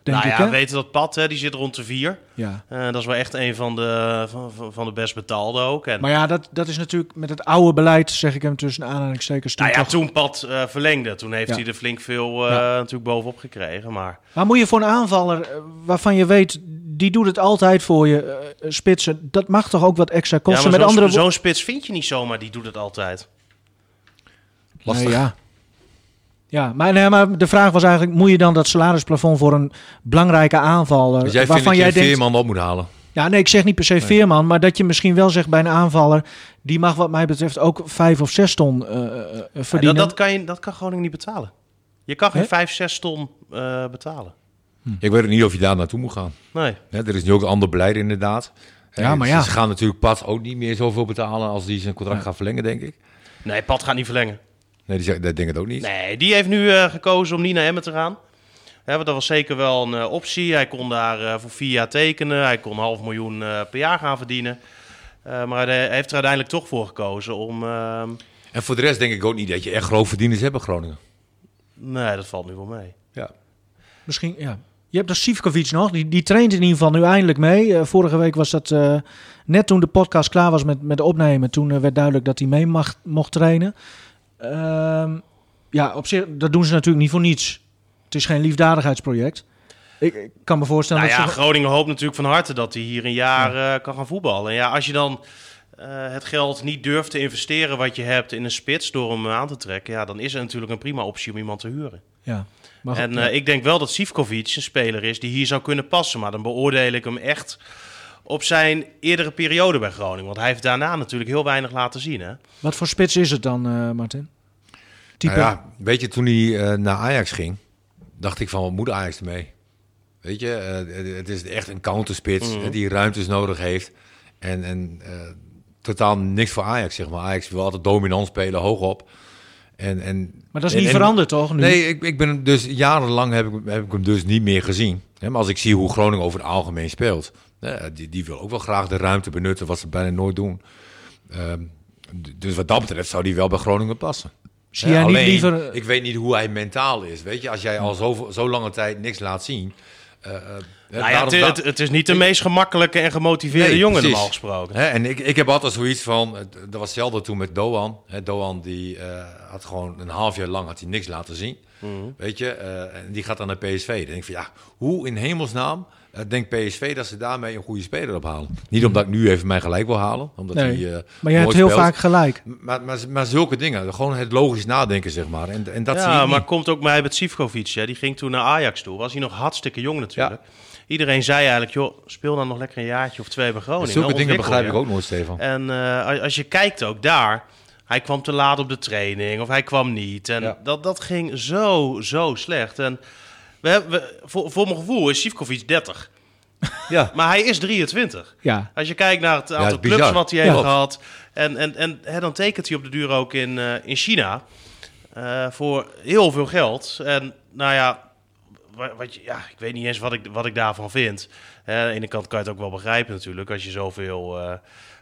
denk nou ik. ja, hè? weten dat pad, hè, die zit rond de 4. Ja. Uh, dat is wel echt een van de, van, van de best betaalde ook. En, maar ja, dat, dat is natuurlijk met het oude beleid, zeg ik hem tussen aanhalingstekens. nou ja, toch... toen pad uh, verlengde, toen heeft Ja. hij er flink veel uh, Ja. natuurlijk bovenop gekregen. Maar Maar moet je voor een aanvaller waarvan je weet, die doet het altijd voor je, uh, spitsen, dat mag toch ook wat extra ja, kosten? maar met zo'n andere zo'n spits vind je niet zomaar, die doet het altijd. Lastig. Nee, ja. Ja, maar, nee, maar de vraag was eigenlijk: moet je dan dat salarisplafond voor een belangrijke aanvaller? Dus jij vindt waarvan dat je jij een denkt. veerman op moet halen? Ja, nee, ik zeg niet per se veerman, maar dat je misschien wel zegt bij een aanvaller: die mag, wat mij betreft, ook vijf of zes ton uh, Ja, verdienen. dat, dat, kan je, dat kan Groningen niet betalen. Je kan geen Hè? 5, 6 ton uh, betalen. Ik weet ook niet of je daar naartoe moet gaan. Nee. Hè, er is nu ook een ander beleid inderdaad. Ja, maar ze- ja. Ze gaan natuurlijk pas ook niet meer zoveel betalen als die zijn contract Ja. gaat verlengen, denk ik. Nee, Pat gaat niet verlengen. Nee, die, dat denk ik ook niet. Nee, die heeft nu eh, gekozen om niet naar Emmen te gaan. Hè, want dat was zeker wel een eh, optie. Hij kon daar eh, voor vier jaar tekenen. Hij kon een half miljoen eh, per jaar gaan verdienen. Eh, maar hij heeft er uiteindelijk toch voor gekozen om... ehm, En voor de rest denk ik ook niet dat je echt grootverdieners hebt in Groningen. nee, dat valt nu wel mee. Ja. Misschien, ja. Je hebt de Sivkovic nog, die, die traint in ieder geval nu eindelijk mee. Eh, vorige week was dat eh, net toen de podcast klaar was met, met opnemen. Toen werd duidelijk dat hij mee mag, mocht trainen. Ehm, ja, op zich, dat doen ze natuurlijk niet voor niets. Het is geen liefdadigheidsproject. Ik, ik kan me voorstellen Nou ja, dat ze... Groningen hoopt natuurlijk van harte dat hij hier een jaar eh, kan gaan voetballen. En ja, als je dan eh, het geld niet durft te investeren wat je hebt in een spits door hem aan te trekken, ja, dan is er natuurlijk een prima optie om iemand te huren. Ja, maar goed, En ja. eh, ik denk wel dat Sivkovic een speler is die hier zou kunnen passen. Maar dan beoordeel ik hem echt op zijn eerdere periode bij Groningen. Want hij heeft daarna natuurlijk heel weinig laten zien. Hè? Wat voor spits is het dan, eh, Martin? Type, Nou ja, weet je, toen hij eh, naar Ajax ging, dacht ik van, wat moet Ajax ermee? Weet je, eh, het is echt een counterspits eh, die ruimtes nodig heeft. En, en eh, totaal niks voor Ajax, zeg maar. Ajax wil altijd dominant spelen, hoog op. En, en, maar dat is en- niet en- veranderd, toch? Nu? Nee, ik, ik ben hem dus jarenlang heb ik, heb ik hem dus niet meer gezien. Hè, maar als ik zie hoe Groningen over het algemeen speelt, die, die wil ook wel graag de ruimte benutten, wat ze bijna nooit doen. Ehm, dus wat dat betreft zou die wel bij Groningen passen. Zie niet alleen, liever... Ik weet niet hoe hij mentaal is. Weet je, als jij al zo, zo lange tijd niks laat zien. eh, eh, Nou ja, daarom- het, het, het is niet de meest gemakkelijke en gemotiveerde Nee, jongen normaal gesproken. Hè, en ik, ik heb altijd zoiets van, dat was hetzelfde toen met Doan. Hè, Doan die eh, had gewoon een half jaar lang had hij niks laten zien. Mhm. Weet je, eh, en die gaat dan naar PSV. Dan denk ik van ja, hoe in hemelsnaam eh, denkt PSV dat ze daarmee een goede speler ophalen? Niet omdat ik nu even mijn gelijk wil halen, omdat Nee, hij. eh, maar je hebt heel speelt. vaak gelijk. Maar, maar, maar zulke dingen, gewoon het logisch nadenken, zeg maar. En, en dat zie ja, ik maar niet. komt ook mij met Sivkovic. Hè? Die ging toen naar Ajax toe. Was hij nog hartstikke jong natuurlijk. Iedereen zei eigenlijk, joh, speel dan nog lekker een jaartje of twee bij Groningen. Zulke dingen begrijp ik ook nooit, Stefan. En eh, als- als je kijkt ook daar, hij kwam te laat op de training of hij kwam niet. En Ja. dat, dat ging zo, zo slecht. En we hebben, we- voor, voor mijn gevoel is Sivkovic 30. Ja. Maar hij is 23. Ja, Als je kijkt naar het aantal clubs wat hij heeft Ja. gehad. En, en, en hè, dan tekent hij op de duur ook in, eh, in China. eh, voor heel veel geld. En nou ja, wa- wat ja, ik weet niet eens wat ik, wat ik daarvan vind. Hè, aan de ene kant kan je het ook wel begrijpen natuurlijk. Als je zoveel eh,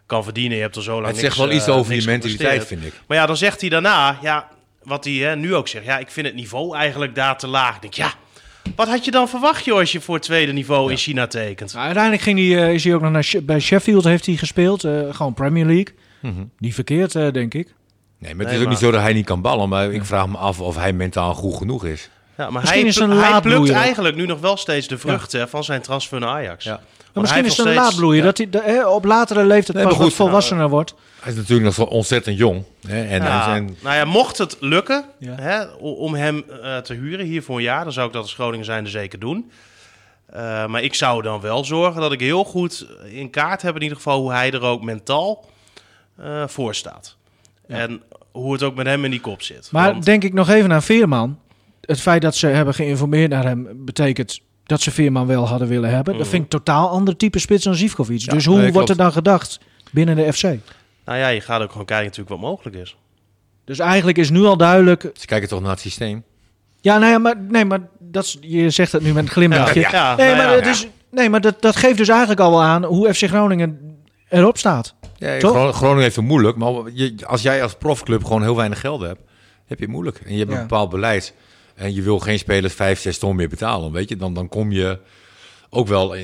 kan verdienen. Je hebt er zo lang Het niks, zegt wel iets eh, over je niks mentaliteit, vind ik. Maar ja, dan zegt hij daarna, ja, wat hij hè, nu ook zegt. Ja, ik vind het niveau eigenlijk daar te laag. Ik denk, ja, wat had je dan verwacht joh, als je voor het tweede niveau in China tekent? Nou, uiteindelijk ging hij, eh, is hij ook nog naar She- bij Sheffield heeft hij gespeeld. eh, gewoon Premier League. Mhm. Niet verkeerd, eh, denk ik. Nee, maar het Nee, is ook maar- niet zo dat hij niet kan ballen. Maar ik vraag me af of hij mentaal goed genoeg is. Ja, maar Misschien hij, is een hij plukt eigenlijk nu nog wel steeds de vruchten van zijn transfer naar Ajax. Ja. Maar misschien hij is het een laadbloeier. steeds- Dat hij de- eh, op latere leeftijd Nee, maar goed, volwassener wordt. Hij is natuurlijk nog zo ontzettend jong. Hè? En, Ja, nou ja, mocht het lukken Ja. hè, om hem eh, te huren hier voor een jaar, dan zou ik dat als Groningen zijnde zeker doen. Eh, maar ik zou dan wel zorgen dat ik heel goed in kaart heb in ieder geval hoe hij er ook mentaal eh, voor staat. En hoe het ook met hem in die kop zit. Maar Want- denk ik nog even aan Veerman. Het feit dat ze hebben geïnformeerd naar hem betekent dat ze Veerman wel hadden willen hebben. Dat vind ik totaal ander type spits dan Zivkovic. Ja, dus hoe nee, wordt er dan gedacht binnen de FC? Nou ja, je gaat ook gewoon kijken natuurlijk wat mogelijk is. Dus eigenlijk is nu al duidelijk. ze kijken toch naar het systeem. Ja, nou ja, maar, nee, maar dat is, je zegt het nu met een glimlachje. Ja, ja, nee, nou maar, ja. is, nee, maar dat, dat geeft dus eigenlijk al wel aan hoe FC Groningen erop staat. Ja, Toch? Gron- Groningen heeft het moeilijk. Maar je, als jij als profclub gewoon heel weinig geld hebt, heb je het moeilijk. En je hebt Ja. een bepaald beleid. En je wil geen spelers 5, 6 ton meer betalen. Weet je, dan, dan kom je ook wel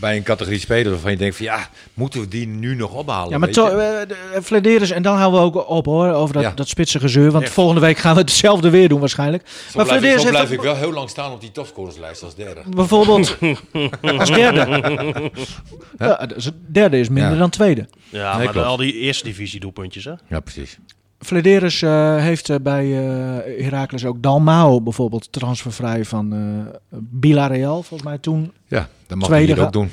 bij een categorie spelers waarvan je denkt van ja, moeten we die nu nog ophalen? Ja, maar weet je? to, eh, Flederis, en dan houden we ook op hoor, over dat, Ja. dat spitse gezeur. Want Echt. volgende week gaan we hetzelfde weer doen waarschijnlijk. Zo maar blijf, ik, Flederis zo blijf ik wel heel lang staan op die topscorerslijst als derde. bijvoorbeeld als derde. Ja, dus derde is minder Ja. dan tweede. Ja, Nee, maar klopt. al die eerste divisie doelpuntjes, hè? Ja, precies. Flederis eh, heeft eh, bij eh Heracles ook Dalmao bijvoorbeeld transfervrij van eh Villarreal, volgens mij toen. Ja, dat mag Tweede ga- ook doen.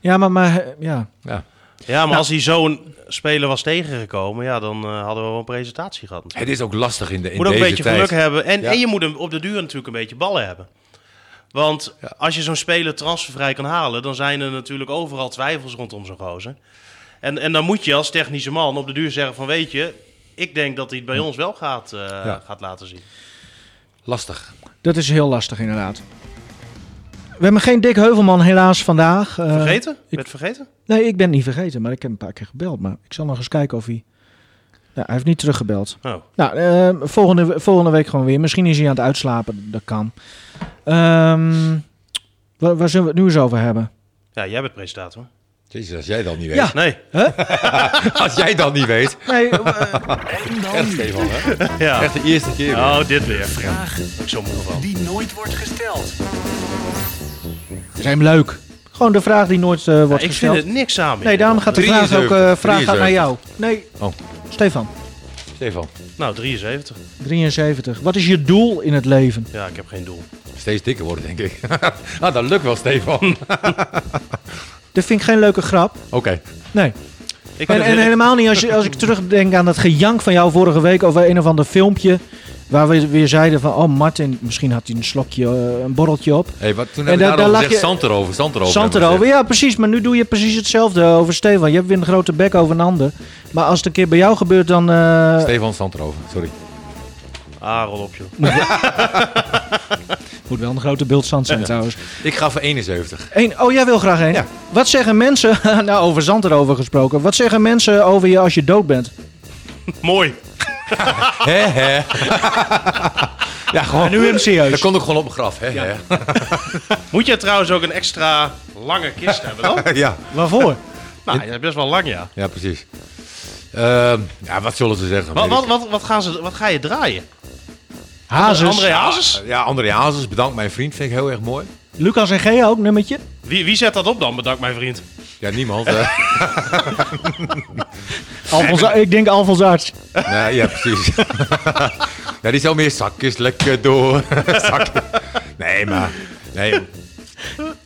Ja, maar, maar ja. Ja. Ja, maar Nou. als hij zo'n speler was tegengekomen, ja, dan hadden we wel een presentatie gehad. Het is ook lastig in, de, in Je moet ook een beetje tijd. geluk hebben. En, Ja. en je moet hem op de duur natuurlijk een beetje ballen hebben. Want Ja. als je zo'n speler transfervrij kan halen, dan zijn er natuurlijk overal twijfels rondom zo'n gozer. En, en dan moet je als technische man op de duur zeggen van weet je, ik denk dat hij het bij ons wel gaat, eh, Ja. gaat laten zien. Lastig. Dat is heel lastig inderdaad. We hebben geen Dick Heuvelman helaas vandaag. Eh, Vergeten? ik- Ik... het vergeten? Nee, ik ben niet vergeten, maar ik heb een paar keer gebeld. Maar ik zal nog eens kijken of hij... Ja, hij heeft niet teruggebeld. Oh. Nou, eh, volgende, volgende week gewoon weer. Misschien is hij aan het uitslapen, dat kan. Ehm, waar, waar zullen we het nu eens over hebben? Ja, jij bent presentator. Jezus, als jij dat niet weet. Ja. Nee. Als jij dat niet weet. Nee, En dan Echt, Stefan, hè? Ja. Echt de eerste keer weer. Oh, dit weer. vraag Ik van. die nooit wordt gesteld. zijn leuk. Gewoon de vraag die nooit eh, wordt ik gesteld. vind het niks aan. Nee, daarom gaat de vraag ook 73, eh, vraag gaat naar jou. 73. Nee, Oh. Stefan, Stefan, Nou, 73. 73. Wat is je doel in het leven? Ja, ik heb geen doel. steeds dikker worden, denk ik. ah, dat lukt wel, Stefan. Dat vind ik geen leuke grap. Oké. Nee. Ik En, en helemaal niet als, je, als ik terugdenk aan dat gejank van jou vorige week over een of ander filmpje. Waar we weer zeiden van, oh Martin, misschien had hij een slokje, eh, een borreltje op. Hey, wat, toen En hebben we daar- gezegd je- zand erover. Zand erover. Zand. Ja, precies. Maar nu doe je precies hetzelfde over Stefan. Je hebt weer een grote bek over een ander. Maar als het een keer bij jou gebeurt, dan... gezegd. Stefan, zand erover. Sorry. Ah, rol op, joh. moet wel een grote beeldzand zijn trouwens. Ik ga voor 71. Eén, oh, jij wil graag één? Ja. Wat zeggen mensen... nou, over zand erover gesproken. Wat zeggen mensen over je als je dood bent? Mooi. Hè, hè. ja, gewoon. Nu hem serieus. Dat komt ook gewoon op mijn graf. Hè, hè. Moet je trouwens ook een extra lange kist hebben dan? ja. Waarvoor? nou, ja, best wel lang, ja. ja, precies. Ehm, ja, wat zullen ze zeggen? Wat, wat, wat, wat, gaan ze, wat ga je draaien? Hazes. André Hazes? Ja, André Hazes, bedankt mijn vriend, vind ik heel erg mooi. Lucas en Gea ook, nummertje? Wie, wie zet dat op dan, bedankt mijn vriend? Ja, niemand. hè. Alfons, ik denk Alfons Arts. nee, ja, precies. ja, die zou meer zakjes lekker door. Zak- Nee, maar... Nee, Ja.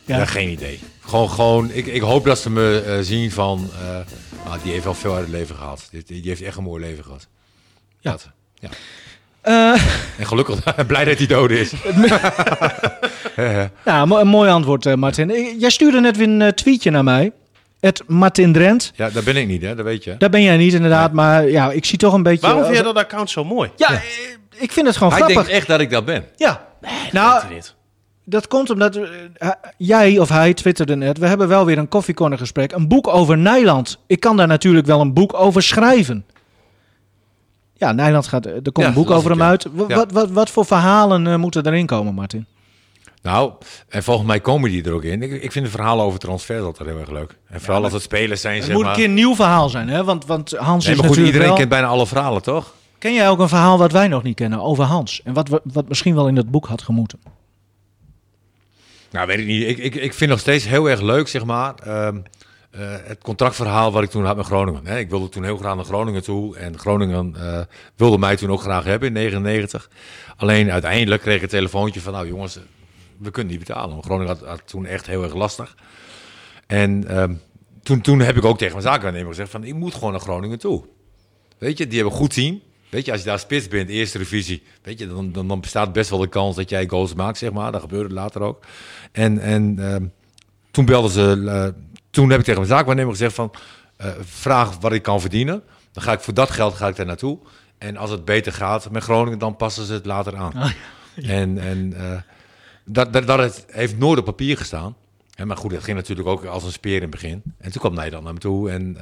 ja. geen idee. Gewoon, gewoon ik, ik hoop dat ze me eh, zien van... eh, ah, die heeft wel veel uit het leven gehad. Die, die heeft echt een mooi leven gehad. Ja. Dat, ja. Eh, En gelukkig, blij dat hij dood is. nou, een mooi antwoord, eh, Martin. Jij stuurde net weer een eh, tweetje naar mij. Het Martin Drent. Ja, daar ben ik niet, hè? Dat weet je. Daar ben jij niet inderdaad, maar ja, ik zie toch een beetje... Waarom vind je dat account zo mooi? Ja, ik vind het gewoon Hij grappig. denkt echt dat ik dat ben. Ja. Dat nou, weet hij niet. Dat komt omdat eh, hij- jij of hij twitterde net. We hebben wel weer een koffiecorner gesprek. Een boek over Nijland. Ik kan daar natuurlijk wel een boek over schrijven. Ja, Nijland gaat. Er komt Ja, een boek over hem ja. uit. Ja. Wat, wat, wat voor verhalen eh, moeten erin komen, Martin? Nou, en volgens mij komen die er ook in. Ik, ik vind de verhalen over transfers altijd heel erg leuk. En vooral als het spelers zijn, Het zeg moet maar. een keer een nieuw verhaal zijn, hè? Want, want Hans Nee, is maar goed, natuurlijk iedereen wel... kent bijna alle verhalen, toch? Ken jij ook een verhaal wat wij nog niet kennen over Hans? En wat, wat misschien wel in dat boek had gemoeten? Nou, weet ik niet. Ik, ik, ik vind nog steeds heel erg leuk, zeg maar. ehm, eh, het contractverhaal wat ik toen had met Groningen. Ik wilde toen heel graag naar Groningen toe. En Groningen eh, wilde mij toen ook graag hebben in 99. Alleen uiteindelijk kreeg ik een telefoontje van... Nou jongens, eh, we kunnen niet betalen. Groningen had, had toen echt heel erg lastig. En ehm, toen, toen heb ik ook tegen mijn zakenwaarnemer gezegd van... Ik moet gewoon naar Groningen toe. Weet je, die hebben een goed team. Weet je, als je daar spits bent, eerste divisie, weet je, dan, dan, dan bestaat best wel de kans dat jij goals maakt, zeg maar. Dat gebeurde later ook. En, en ehm, toen belden ze, eh, toen heb ik tegen mijn zaakwaarnemer gezegd van, eh, vraag wat ik kan verdienen. Dan ga ik voor dat geld ga ik daar naartoe. En als het beter gaat met Groningen, dan passen ze het later aan. En, en eh, dat, dat, dat heeft nooit op papier gestaan. Maar goed, het ging natuurlijk ook als een speer in het begin. En toen kwam Nederland naar me toe en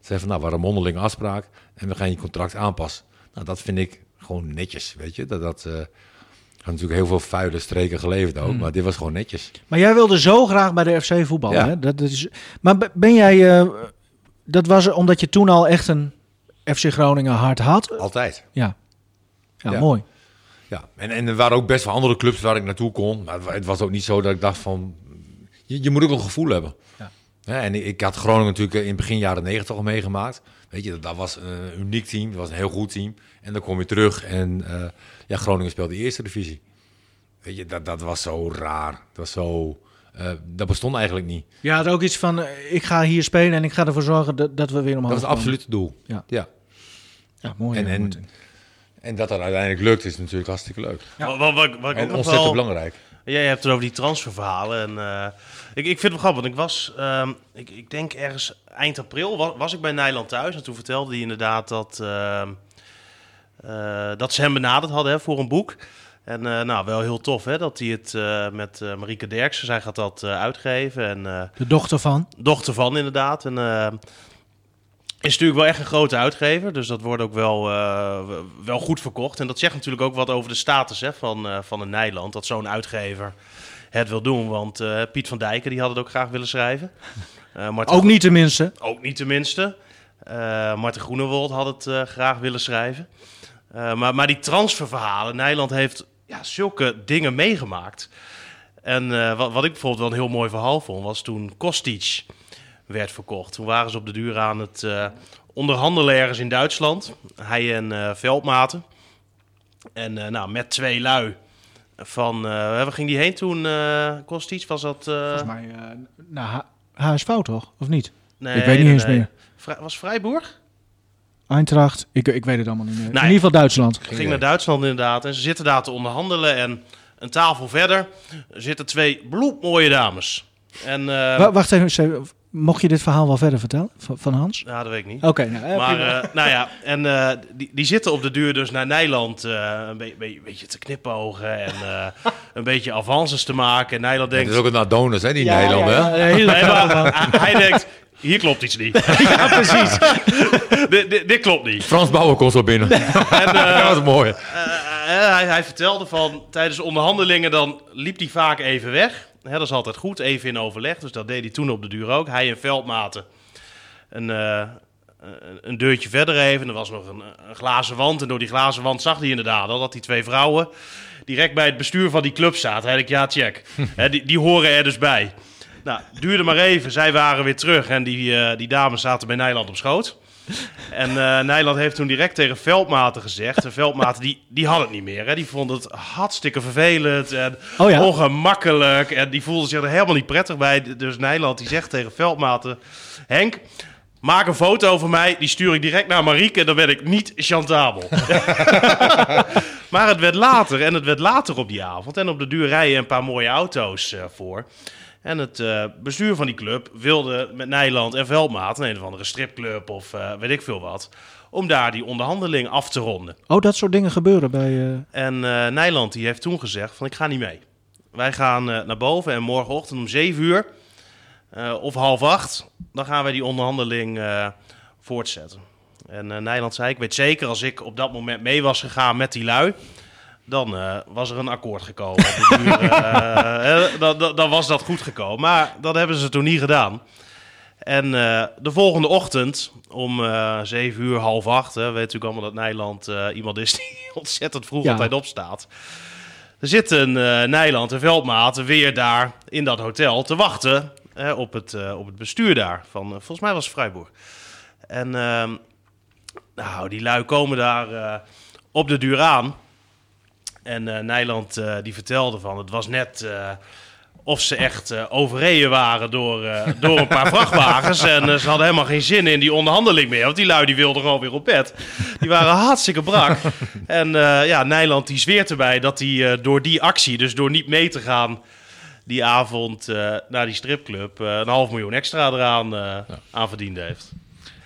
zei van, nou, we hadden een mondelinge afspraak en we gaan je contract aanpassen. Nou, dat vind ik gewoon netjes, weet je. Dat, dat eh, had natuurlijk heel veel vuile streken geleverd ook, maar dit was gewoon netjes. Maar jij wilde zo graag bij de FC voetballen, Ja. hè? Dat is, maar be- ben jij... eh, dat was omdat je toen al echt een FC Groningen hart had? Altijd. Ja. Ja, Ja. mooi. Ja, en, en er waren ook best wel andere clubs waar ik naartoe kon. Maar het was ook niet zo dat ik dacht van... Je, je moet ook een gevoel hebben. Ja. Ja, en ik, had Groningen natuurlijk in begin jaren negentig al meegemaakt. Weet je, dat, dat was een uniek team. Dat was een heel goed team. En dan kom je terug en eh, ja, Groningen speelde de eerste divisie. Weet je, dat, dat was zo raar. Dat was zo... eh, dat bestond eigenlijk niet. Je had ook iets van, eh, ik ga hier spelen en ik ga ervoor zorgen dat, dat we weer omhoog Dat was het absolute doel. Ja. ja. Ja, mooi. En, ja, en, en dat dat uiteindelijk lukt is natuurlijk hartstikke leuk. Wat, wat, wat, wat En ontzettend wel... belangrijk. Jij hebt het over die transferverhalen. En, eh, ik, ik vind het wel grappig, want ik was, ehm, ik, ik denk ergens eind april was, was ik bij Nijland thuis. En toen vertelde hij inderdaad dat, ehm, eh, dat ze hem benaderd hadden hè, voor een boek. En eh, nou, wel heel tof hè, dat hij het eh, met eh Marieke Derksen, zij gaat dat uitgeven. En De dochter van. dochter van inderdaad. En eh, is natuurlijk wel echt een grote uitgever. Dus dat wordt ook wel, wel goed verkocht. En dat zegt natuurlijk ook wat over de status hè, van, van een Nijland. Dat zo'n uitgever het wil doen. Want eh, Piet van Dijken die had het ook graag willen schrijven. Eh Marten Ook niet tenminste. ook niet tenminste. Eh Marten Groenewold had het eh, graag willen schrijven. Eh, maar, maar die transferverhalen, Nijland heeft ja, zulke dingen meegemaakt. En eh, wat, wat ik bijvoorbeeld wel een heel mooi verhaal vond, was toen Kostic werd verkocht. Toen waren ze op de duur aan het eh, onderhandelen ergens in Duitsland. Hij en eh, Veldmaten. En eh, nou, met twee lui van... eh waar ging die heen toen, eh Kostic? Was dat... eh, Volgens mij naar H- HSV toch? Of niet? nee, ik weet niet nee, eens nee. meer. Was Freiburg? Eintracht. Ik, ik weet het allemaal niet meer. In ieder geval Duitsland. ging naar Duitsland inderdaad. En ze zitten daar te onderhandelen. En een tafel verder zitten twee bloedmooie dames. En, Wa- Wacht even. Mocht je dit verhaal wel verder vertellen? Van, van Hans? ja, dat weet ik niet. Oké. nou, eh, Maar eh, nou ja, en eh, die, die zitten op de duur dus naar Nijland eh, een be- be- beetje te knipogen en eh, een beetje avances te maken. En Nijland Het denkt, is ook een Adonis, hè, die Ja, Nederlander. ja, hè? Nee, maar hij, denkt, hier klopt iets niet. Ja, precies. dit, klopt niet. Frans Bauer komt zo binnen. En, eh, dat is mooi. Hij, hij vertelde van tijdens onderhandelingen dan liep hij vaak even weg. Hè, dat is altijd goed, even in overleg. Dus dat deed hij toen op de duur ook. Hij en Veldmaten een, eh, een- deurtje verder even. Er was nog een, een glazen wand. En door die glazen wand zag hij inderdaad al dat die twee vrouwen direct bij het bestuur van die club zaten. Hij dacht, ja, check. Hè, die, die horen er dus bij. Nou, duurde maar even. Zij waren weer terug en die, eh, die dames zaten bij Nijland op schoot. En eh Nijland heeft toen direct tegen Veldmaten gezegd. En Veldmaten die, die had het niet meer. Hè. Die vond het hartstikke vervelend en Oh ja? ongemakkelijk. En die voelde zich er helemaal niet prettig bij. Dus Nijland die zegt tegen Veldmaten... Henk, maak een foto van mij. Die stuur ik direct naar Marieke. En dan ben ik niet chantabel. maar het werd later. En het werd later op die avond. En op de duur rijden een paar mooie auto's eh, voor. En het eh, bestuur van die club wilde met Nijland en Veldmaat... een, een of andere stripclub of eh, weet ik veel wat... om daar die onderhandeling af te ronden. Oh, dat soort dingen gebeuren bij... eh, En Nijland die heeft toen gezegd van ik ga niet mee. Wij gaan naar boven en morgenochtend om 7 uur of half acht... dan gaan wij die onderhandeling voortzetten. En Nijland zei ik weet zeker als ik op dat moment mee was gegaan met die lui... dan eh, was er een akkoord gekomen. Duur, eh, eh, dan, dan, dan was dat goed gekomen. Maar dat hebben ze toen niet gedaan. En de volgende ochtend om 7 uur, half acht, hè, weet natuurlijk allemaal dat Nijland iemand is die ontzettend vroeg Ja. altijd opstaat. Er zitten eh Nijland en Veldmaat weer daar in dat hotel te wachten hè, op, het, op het bestuur daar. Van, volgens mij was het Freiburg. En ehm, nou, die lui komen daar op de duur aan. En eh Nijland eh, die vertelde van, het was net eh, of ze echt overreden waren door, door een paar vrachtwagens. En ze hadden helemaal geen zin in die onderhandeling meer. Want die lui die wilden gewoon weer op bed. Die waren hartstikke brak. En ja, Nijland die zweert erbij dat hij door die actie, dus door niet mee te gaan die avond naar die stripclub, een half miljoen extra eraan aan verdiend heeft.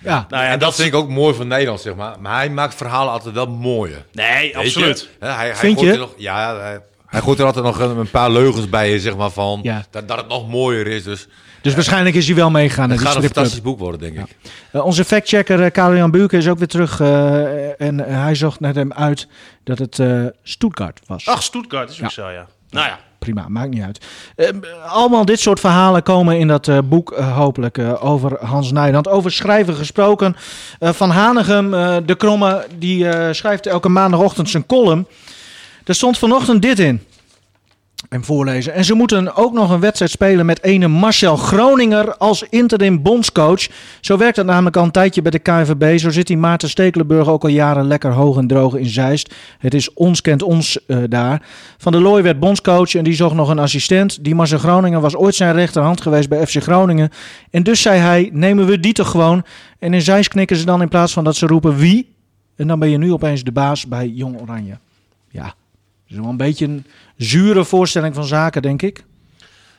Ja. Nou ja, en dat vind ik ook mooi van Nederland, zeg maar. Maar hij maakt verhalen altijd wel mooier. Nee, Weet je? absoluut. Hè, hij, hij Vind gooit je? Er nog, ja, hij, hij gooit er altijd nog een, een paar leugens bij, zeg maar, van Ja. dat, dat het nog mooier is. Dus Dus waarschijnlijk is hij wel meegegaan naar het gaat een fantastisch boek worden, denk ik. Eh, onze factchecker uh, Karel-Jan Buurke is ook weer terug. eh, en hij zocht net hem uit dat het eh Stuttgart was. Ach, Stuttgart is ook Ja. zo, ja. Nou ja, Prima, maakt niet uit. Eh, allemaal dit soort verhalen komen in dat eh, boek eh, hopelijk eh, over Hans Nijland. Over schrijven gesproken. Van Hanegem, de kromme, die schrijft elke maandagochtend zijn column. Er stond vanochtend dit in. En voorlezen. En ze moeten ook nog een wedstrijd spelen met ene Marcel Groninger als interim bondscoach. Zo werkt dat namelijk al een tijdje bij de KNVB. Zo zit die Maarten Stekelenburg ook al jaren lekker hoog en droog in Zeist. Het is ons kent ons eh, daar. Van der Looy werd bondscoach en die zocht nog een assistent. Die Marcel Groninger was ooit zijn rechterhand geweest bij FC Groningen. En dus zei hij, nemen we die toch gewoon. En in Zeist knikken ze dan in plaats van dat ze roepen wie. En dan ben je nu opeens de baas bij Jong Oranje. Ja, dat is wel een beetje een zure voorstelling van zaken, denk ik.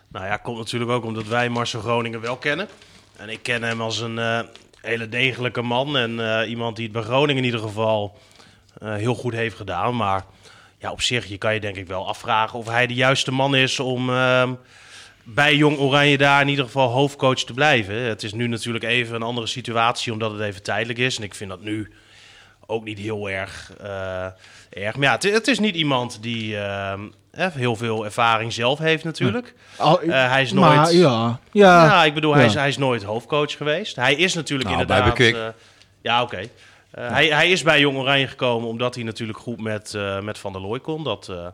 Nou ja, komt natuurlijk ook omdat wij Marcel Groningen wel kennen. En ik ken hem als een eh, hele degelijke man. En eh, iemand die het bij Groningen in ieder geval eh, heel goed heeft gedaan. Maar ja, op zich, je kan je denk ik wel afvragen of hij de juiste man is om ehm, bij Jong Oranje daar in ieder geval hoofdcoach te blijven. Het is nu natuurlijk even een andere situatie, omdat het even tijdelijk is. En ik vind dat nu ook niet heel erg erg. Maar ja, het, is niet iemand die ehm, eh, heel veel ervaring zelf heeft natuurlijk. Eh, hij is maar, nooit... ja, ja. Ja, ik bedoel, hij, is, hij is nooit hoofdcoach geweest. Hij is natuurlijk Nou, inderdaad... bij eh, ja, oké. Eh, hij, hij is bij Jong Oranje gekomen omdat hij natuurlijk goed met, eh, met Van der Looy kon. Dat, eh,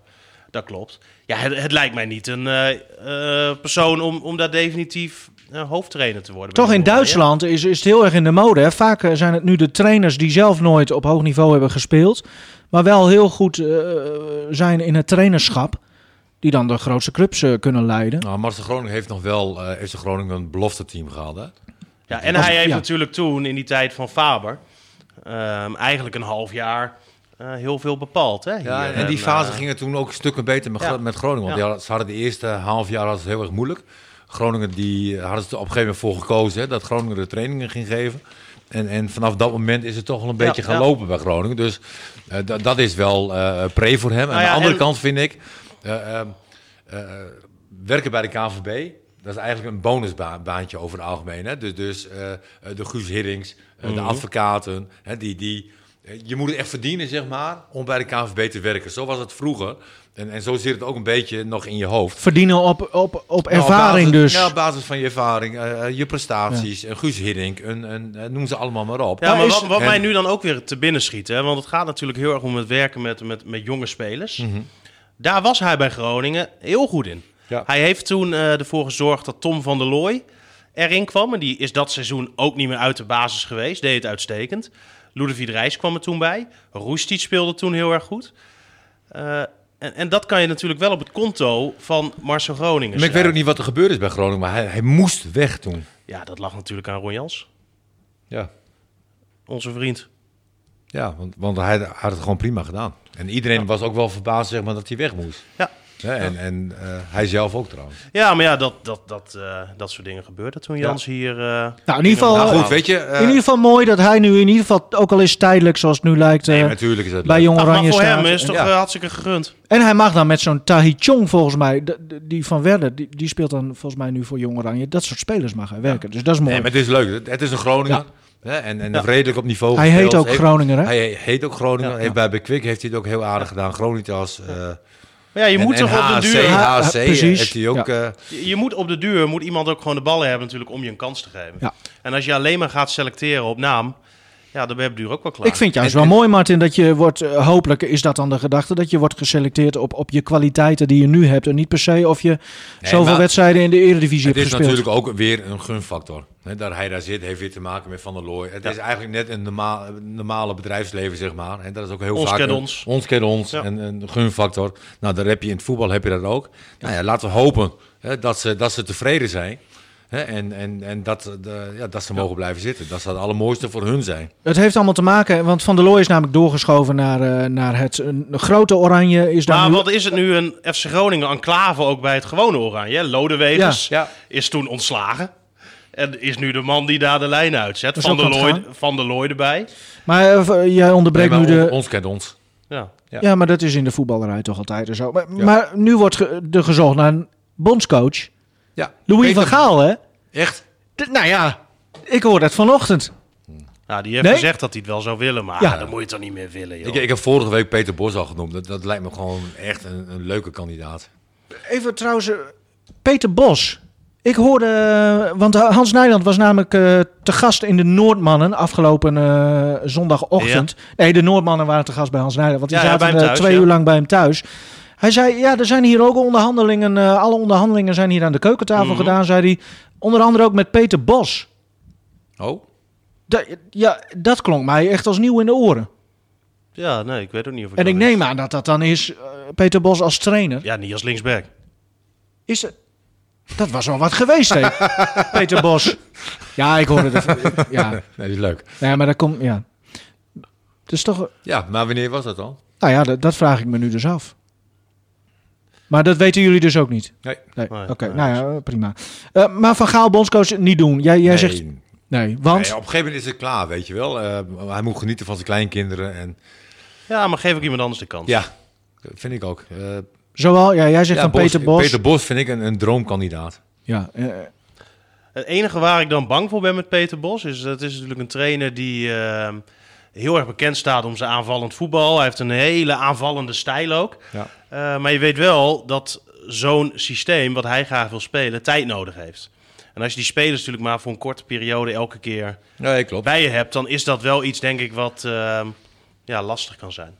dat klopt. Ja, het, het lijkt mij niet een eh, eh, persoon om, om daar definitief hoofdtrainer te worden. Toch in. Duitsland is, is het heel erg in de mode. Hè? Vaak eh, zijn het nu de trainers die zelf nooit op hoog niveau hebben gespeeld. Maar wel heel goed eh, zijn in het trainerschap. Die dan de grootste clubs eh, kunnen leiden. Nou, Marcel Groningen heeft nog wel eh heeft de Groningen een belofte team gehad. Hè? Ja, en hij heeft ja. natuurlijk toen, in die tijd van Faber, ehm, eigenlijk een half jaar eh, heel veel bepaald. Hè, Ja, hier. en die eh, fase ging het toen ook stukken beter met, Ja. Met Groningen. Want Ja. die hadden- ze hadden de eerste half jaar het heel erg moeilijk. Groningen die hadden ze er op een gegeven moment voor gekozen hè, dat Groningen de trainingen ging geven. En, en vanaf dat moment is het toch wel een beetje Ja, gaan ja. lopen bij Groningen. Dus eh, da- dat is wel eh pre voor hem. Aan Nou de andere en- kant vind ik, eh, eh, eh, werken bij de KNVB, dat is eigenlijk een bonusbaantje over het algemeen. Hè? Dus, dus eh, eh, de Guus Hiddings, eh, Mhm. de advocaten, hè, die, die, eh, je moet het echt verdienen, zeg maar, om bij de KNVB te werken. Zo was het vroeger. En, en zo zit het ook een beetje nog in je hoofd. Verdienen op, op, op Nou, op ervaring basis- dus. Ja, op basis van je ervaring, eh, eh, je prestaties, een Guus Hiddink, een, een, eh, noem ze allemaal maar op. Ja, Maar maar is- wat, wat en- mij nu dan ook weer te binnen schiet, hè, want het gaat natuurlijk heel erg om het werken met, met, met jonge spelers. Mhm. Daar was hij bij Groningen heel goed in. Ja. Hij heeft toen eh, ervoor gezorgd dat Tom van der Looy erin kwam. En die is dat seizoen ook niet meer uit de basis geweest. Deed het uitstekend. Ludovic Reis kwam er toen bij. Roestic speelde toen heel erg goed. Eh, en, en dat kan je natuurlijk wel op het konto van Marcel Groningen Maar ik weet ook niet wat er gebeurd is bij Groningen, maar hij, hij moest weg toen. Ja, dat lag natuurlijk aan Ron Jans. Ja, Onze vriend. ja want, want hij had het gewoon prima gedaan. En iedereen was ook wel verbaasd zeg maar, dat hij weg moest. Ja. Ja, en en eh, hij zelf ook trouwens. Ja, maar ja, dat, dat, dat, eh, dat soort dingen gebeurden toen Jans hier... eh, Nou, in ieder geval, Nou goed, weet je... in ieder geval mooi dat hij nu in ieder geval, ook al is tijdelijk zoals het nu lijkt, nee, natuurlijk is het bij. Jong maar Oranje voor staat. hem is het toch Ja. hartstikke gegund. En hij mag dan met zo'n Tahi Chong volgens mij, die van Werder, die, die speelt dan volgens mij nu voor Jong Oranje. Dat soort spelers mag hij werken, dus dat is mooi. Nee, maar het is leuk. Het- is een Groninger. Hè, en en Ja. redelijk op niveau hij gespeeld. heet ook Groninger, hè? Hij heet ook Groningen. Ja, bij Bekwik heeft hij het ook heel aardig gedaan. Gronitas. eh Maar ja, je en, moet en toch op de duur... Ha- HC precies. heeft hij ook... eh, Je, je moet op de duur moet iemand ook gewoon de ballen hebben natuurlijk om je een kans te geven. Ja. En als je alleen maar gaat selecteren op naam, ja, dan ben je op de duur ook wel klaar. Ik vind juist En- wel mooi, Martin, dat je wordt, eh, hopelijk is dat dan de gedachte, dat je wordt geselecteerd op, op je kwaliteiten die je nu hebt. En niet per se of je zoveel maar- wedstrijden in de Eredivisie Het hebt is gespeeld. natuurlijk ook weer een gunfactor. Hè, dat hij daar zit, heeft weer te maken met Van der Looy. Het Ja. is eigenlijk net een normaal, normale bedrijfsleven, zeg maar. En dat is ook heel Ons vaak... kent een- ons. Ons kent ons. Ja. En een gunfactor. Nou, daar heb je in het voetbal heb je dat ook. Nou ja, laten we hopen hè, dat, ze, dat ze tevreden zijn. Hè, en en, en dat, de, ja, dat ze mogen blijven zitten. Dat zou het allermooiste voor hun zijn. Het heeft allemaal te maken, want Van der Looy is namelijk doorgeschoven naar, eh, naar het een grote Oranje. Is daar Maar nu- wat is het nu een FC Groningen enclave ook bij het gewone Oranje? Lodewegers Ja. is toen ontslagen. En is nu de man die daar de lijn uitzet. Van der, Looy, van der Looy erbij. Maar eh, jij onderbreekt Nee, maar nu de... on- Ons kent ons. Ja. Ja. Ja, maar dat is in de voetballerij toch altijd en zo. Maar, Ja. maar nu wordt ge- er gezocht naar een bondscoach. Ja. Louis Peter- van Gaal, hè? Echt? Nou ja, ik hoor dat vanochtend. Nou, die heeft Nee? gezegd dat hij het wel zou willen, maar Ja. dat moet je toch niet meer willen, joh. Ik, ik heb vorige week Peter Bos al genoemd. Dat, dat lijkt me gewoon echt een, een leuke kandidaat. Even trouwens, eh, Peter Bos. Ik hoorde, want Hans Nijland was namelijk eh, te gast in de Noordmannen afgelopen eh, zondagochtend. Nee, de Noordmannen waren te gast bij Hans Nijland, want die Ja, zaten eh, thuis, twee uur lang bij hem thuis. Hij zei, ja, er zijn hier ook onderhandelingen, alle onderhandelingen zijn hier aan de keukentafel Mhm. gedaan, zei hij. Onder andere ook met Peter Bos. Oh? Da- ja, dat klonk mij echt als nieuw in de oren. Ja, nee, ik weet ook niet of ik En ik neem aan dat dat dan is Peter Bos als trainer. Ja, niet als linksback. Is het... Dat was wel wat geweest, hè? Peter Bos. Ja, ik hoorde het. Ja, Nee, dat is leuk. nee, maar dat komt... Ja. Het is toch... Ja, maar wanneer was dat dan? Nou ja, dat, dat vraag ik me nu dus af. Maar dat weten jullie dus ook niet? Nee. Nee, Nee, oké. nee, nou ja, prima. Eh, maar Van Gaal, bondscoach, niet doen. Jij, jij nee. zegt... Nee, want... Nee, op een gegeven moment is het klaar, weet je wel. Eh, hij moet genieten van zijn kleinkinderen. En, Ja, maar geef ook iemand anders de kans. Ja, vind ik ook. Eh, Zowel, ja, jij zegt ja, van Peter Bos. Peter Bos vind ik een, een droomkandidaat. Ja, eh, Het enige waar ik dan bang voor ben met Peter Bos is dat is natuurlijk een trainer die eh, heel erg bekend staat om zijn aanvallend voetbal. Hij heeft een hele aanvallende stijl ook. Ja. Eh, maar je weet wel dat zo'n systeem, wat hij graag wil spelen, tijd nodig heeft. En als je die spelers natuurlijk maar voor een korte periode elke keer Nee, klopt. bij je hebt, dan is dat wel iets, denk ik, wat eh, ja, lastig kan zijn.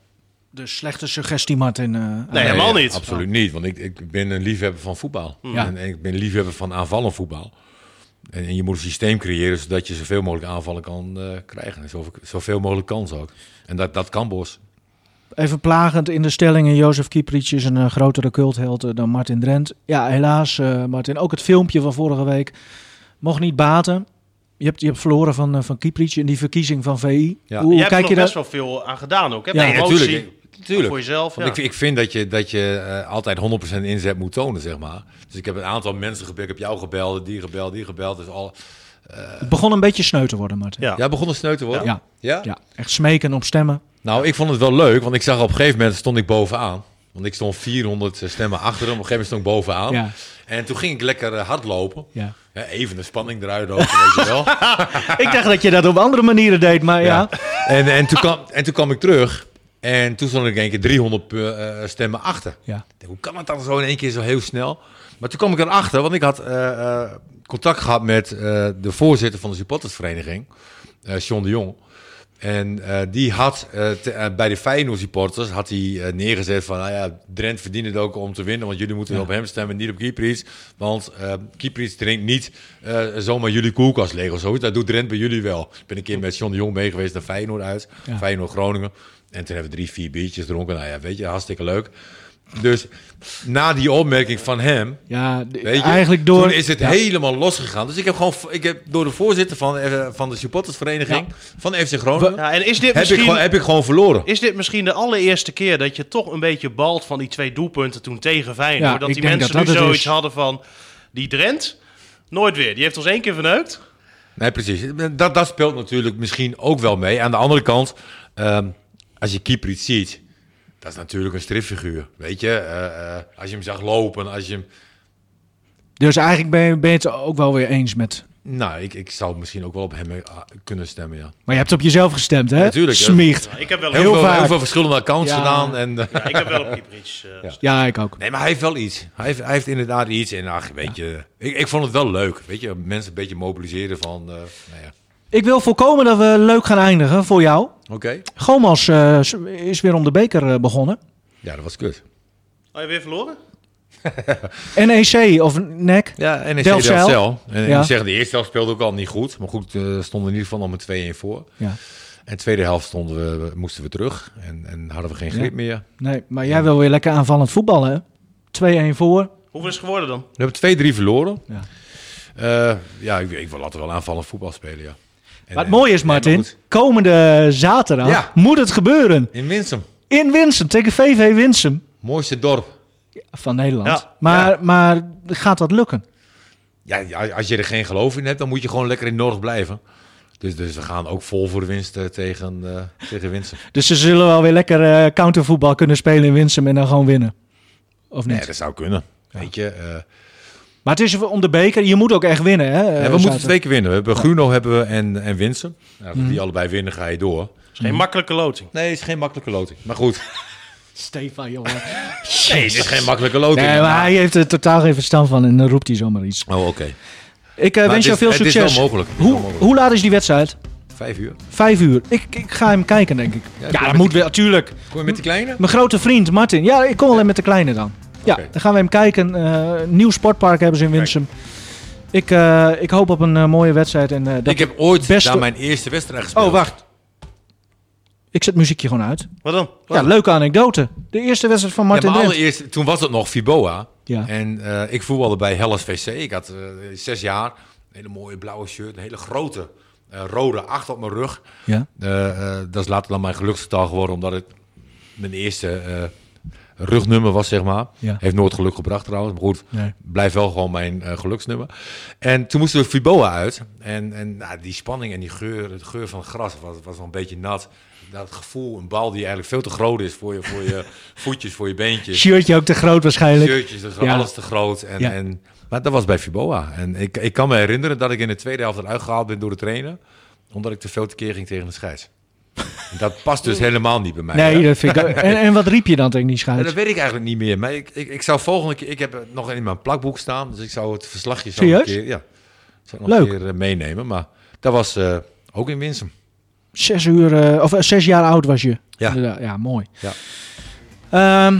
De slechte suggestie, Martin. eh, Nee, helemaal niet. Absoluut niet, want ik, ik ben een liefhebber van voetbal. Ja. En, en ik ben een liefhebber van aanvallend voetbal. En, en je moet een systeem creëren zodat je zoveel mogelijk aanvallen kan eh, krijgen. En zoveel, zoveel mogelijk kans ook. En dat, dat kan Bos. Even plagend in de stellingen. Jozef Kieprits is een eh, grotere cultheld dan Martin Drent. Ja, helaas, eh, Martin. Ook het filmpje van vorige week mocht niet baten. Je hebt, je hebt verloren van, uh, van Kieprits in die verkiezing van VI. Ja. Hoe je hebt er kijk nog je best daar? wel veel aan gedaan ook. Hè? Ja, Promotie, natuurlijk. Tuurlijk. Voor jezelf. Want ja. ik, ik vind dat je, dat je eh, altijd 100% inzet moet tonen, zeg maar. Dus ik heb een aantal mensen gebeld. Ik heb jou gebeld, die gebeld, die gebeld. Dus al, Het begon een beetje sneu te worden, Martin. Ja. Jij begon een sneu te worden? Ja. ja? Ja, echt smeken op stemmen. Nou, ik vond het wel leuk, want ik zag op een gegeven moment stond ik bovenaan. Want ik stond 400 stemmen achter hem. Op een gegeven moment stond ik bovenaan. Ja. En toen ging ik lekker eh, hardlopen. Ja. Ja, even de spanning eruit weet je wel. Ik dacht dat je dat op andere manieren deed, maar ja. En, en, toen kwam, en toen kwam ik terug. En toen stond ik in één keer 300 pe- eh, stemmen achter. Ja. Hoe kan het dan zo in één keer zo heel snel? Maar toen kwam ik erachter, want ik had eh, eh, contact gehad met eh, de voorzitter van de supportersvereniging, eh John de Jong. En eh, die had eh, te- eh, bij de Feyenoord supporters had hij eh, neergezet van, nou ja, Drent verdient het ook om te winnen, want jullie moeten op hem stemmen, niet op Kieprits. Want eh Kieprits drinkt niet eh, zomaar jullie koelkast leeg of zoiets. Dat doet Drent bij jullie wel. Ik ben een keer met John de Jong mee geweest naar Feyenoord uit, Ja. Feyenoord Groningen. En toen hebben we drie, vier biertjes dronken. Nou ja, weet je, hartstikke leuk. Dus na die opmerking van hem, Ja, weet je, eigenlijk door... toen is het Ja. helemaal losgegaan. Dus ik heb gewoon, ik heb door de voorzitter van, eh, van de supportersvereniging van FC Groningen, Ja, en is dit, heb, ik gewoon, heb ik gewoon verloren. is dit misschien de allereerste keer dat je toch een beetje balt van die twee doelpunten toen tegen Feyenoord? Ja, dat die mensen dat nu zoiets is. hadden van, die Drent, nooit weer. Die heeft ons één keer verneukt. Nee, precies. Dat, dat speelt natuurlijk misschien ook wel mee. Aan de andere kant, ehm, als je keeper iets ziet, dat is natuurlijk een stripfiguur. Weet je, Eh, eh, als je hem zag lopen, als je hem... Dus eigenlijk ben je, ben je het ook wel weer eens met... Nou, ik, ik zou misschien ook wel op hem eh, kunnen stemmen, ja. Maar je hebt op jezelf gestemd, hè? Natuurlijk, ja. Smiegt. Ja, ik heb wel, Heel, Heel veel, vaak. heel veel verschillende accounts Ja. gedaan. En, eh, ja, ik heb wel op Kieprits. eh, Ja, ik ook. Nee, maar hij heeft wel iets. Hij heeft, hij heeft inderdaad iets. En ach, weet je, ik, ik vond het wel leuk. Weet je, mensen een beetje mobiliseren van, eh, nou ja. Ik wil voorkomen dat we leuk gaan eindigen voor jou. Oké. Gomas eh, is weer om de beker eh, begonnen. Ja, dat was kut. Oh, je weer verloren? NEC of NEC. Ja, NEC Delfzijl. Delfzijl. En Ja. ik zeg, de eerste helft speelde ook al niet goed. Maar goed, eh stonden in ieder geval nog met 2-1 voor. Ja. En de tweede helft stonden we, moesten we terug. En, en hadden we geen grip Ja. meer. Nee, maar jij wil weer lekker aanvallend voetballen, hè? 2-1 voor. Hoeveel is het geworden dan? We hebben 2-3 verloren. Ja. Eh, ja, ik, ik wil laten wel aanvallend voetbal spelen, ja. En, Maar het en- mooie is, Martin, komende zaterdag Ja. moet het gebeuren. In Winsum. In Winsum, tegen VV Winsum Mooiste dorp. van Nederland. Ja. Maar, Ja. maar gaat dat lukken? Ja, als je er geen geloof in hebt, dan moet je gewoon lekker in Norg blijven. Dus, dus we gaan ook vol voor de winst eh, tegen, eh tegen Winsum. Dus ze zullen wel weer lekker eh, countervoetbal kunnen spelen in Winsum en dan gewoon winnen. Of niet? Nee, dat zou kunnen. Weet je, eh, Maar het is om de beker. Je moet ook echt winnen, hè? ja, we eh, moeten twee keer winnen. We hebben Gruno hebben we en, en Winsum. Nou, als Mhm. die allebei winnen, ga je door. Het is geen makkelijke loting. Nee, het is geen makkelijke loting. Maar goed, Stefan, jongen. nee, het is geen makkelijke loting. Nee, maar hij heeft er totaal geen verstand van en dan roept hij zomaar iets. Oh, oké. Ik eh, wens jou veel het is wel succes. mogelijk. Het is wel Hoe, mogelijk. hoe laat is die wedstrijd? Vijf uur. Vijf uur. Ik, ik ga hem kijken, denk ik. Ja, dat moet die- wel, tuurlijk. Kom je met die kleine? Mijn grote vriend Martin. Ja, ik kom alleen met de kleine dan. Ja, dan gaan we hem kijken. Eh, een nieuw sportpark hebben ze in Winsum. Ik, eh, ik hoop op een eh, mooie wedstrijd. En, eh, dat Ik heb ooit beste- daar mijn eerste wedstrijd gespeeld. Oh, wacht. Ik zet muziekje gewoon uit. Wat dan? Ja, leuke anekdote. De eerste wedstrijd van Ja, Martin maar Drent. allereerst, toen was het nog Fiboa. Ja. En eh, ik voetbalde bij Hellas VC. Ik had zes jaar. Een hele mooie blauwe shirt. Een hele grote eh, rode acht op mijn rug. Ja. Dat is later dan mijn geluksgetal geworden. Omdat het mijn eerste eh, rugnummer was, zeg maar. Ja. Heeft nooit geluk gebracht trouwens. Maar goed, Nee. blijft wel gewoon mijn eh, geluksnummer. En toen moesten we Fiboa uit. En, en nou, die spanning en die geur, de geur van het gras was, was wel een beetje nat. dat gevoel, een bal die eigenlijk veel te groot is voor je, voor je voetjes, voor je beentjes. Shirtje ook te groot waarschijnlijk. Shirtjes, Ja. alles te groot. En, Ja. en, maar dat was bij Fiboa. En ik, ik kan me herinneren dat ik in de tweede helft eruit gehaald ben door de trainer. Omdat ik te veel tekeer ging tegen de scheids. Dat past dus helemaal niet bij mij. Nee, hè? dat vind ik en, en wat riep je dan tegen die Ja, scheids? dat weet ik eigenlijk niet meer. Maar ik, ik, ik zou volgende keer... Ik heb het nog in mijn plakboek staan. Dus ik zou het verslagje zo een keer... Ja, zou nog Leuk. een keer eh, meenemen. Maar dat was eh, ook in Winsum. Zes uur, eh, of zes jaar oud was je. Ja. Ja mooi. Ja. Ehm,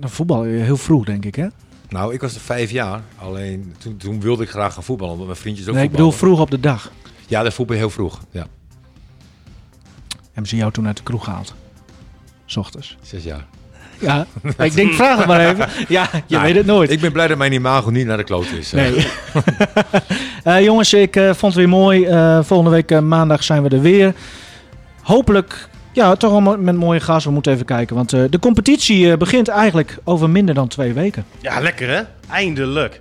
voetbal heel vroeg, denk ik, hè? Nou, ik was er vijf jaar. Alleen toen, toen wilde ik graag gaan voetballen. Omdat mijn vriendjes ook Nee, ik bedoel vroeg op de dag. Ja, dat voetbal heel vroeg. Ja, Hebben ze jou toen uit de kroeg gehaald? 's ochtends. zes jaar. Ja, ik denk, vraag het maar even. Ja, je Nou, weet het nooit. Ik ben blij dat mijn imago niet naar de kloot is. Nee. Eh, jongens, ik eh, vond het weer mooi. Eh, volgende week maandag zijn we er weer. Hopelijk, ja, toch wel mo- met mooie gast. We moeten even kijken, want eh, de competitie eh, begint eigenlijk over minder dan twee weken. Ja, lekker hè? Eindelijk.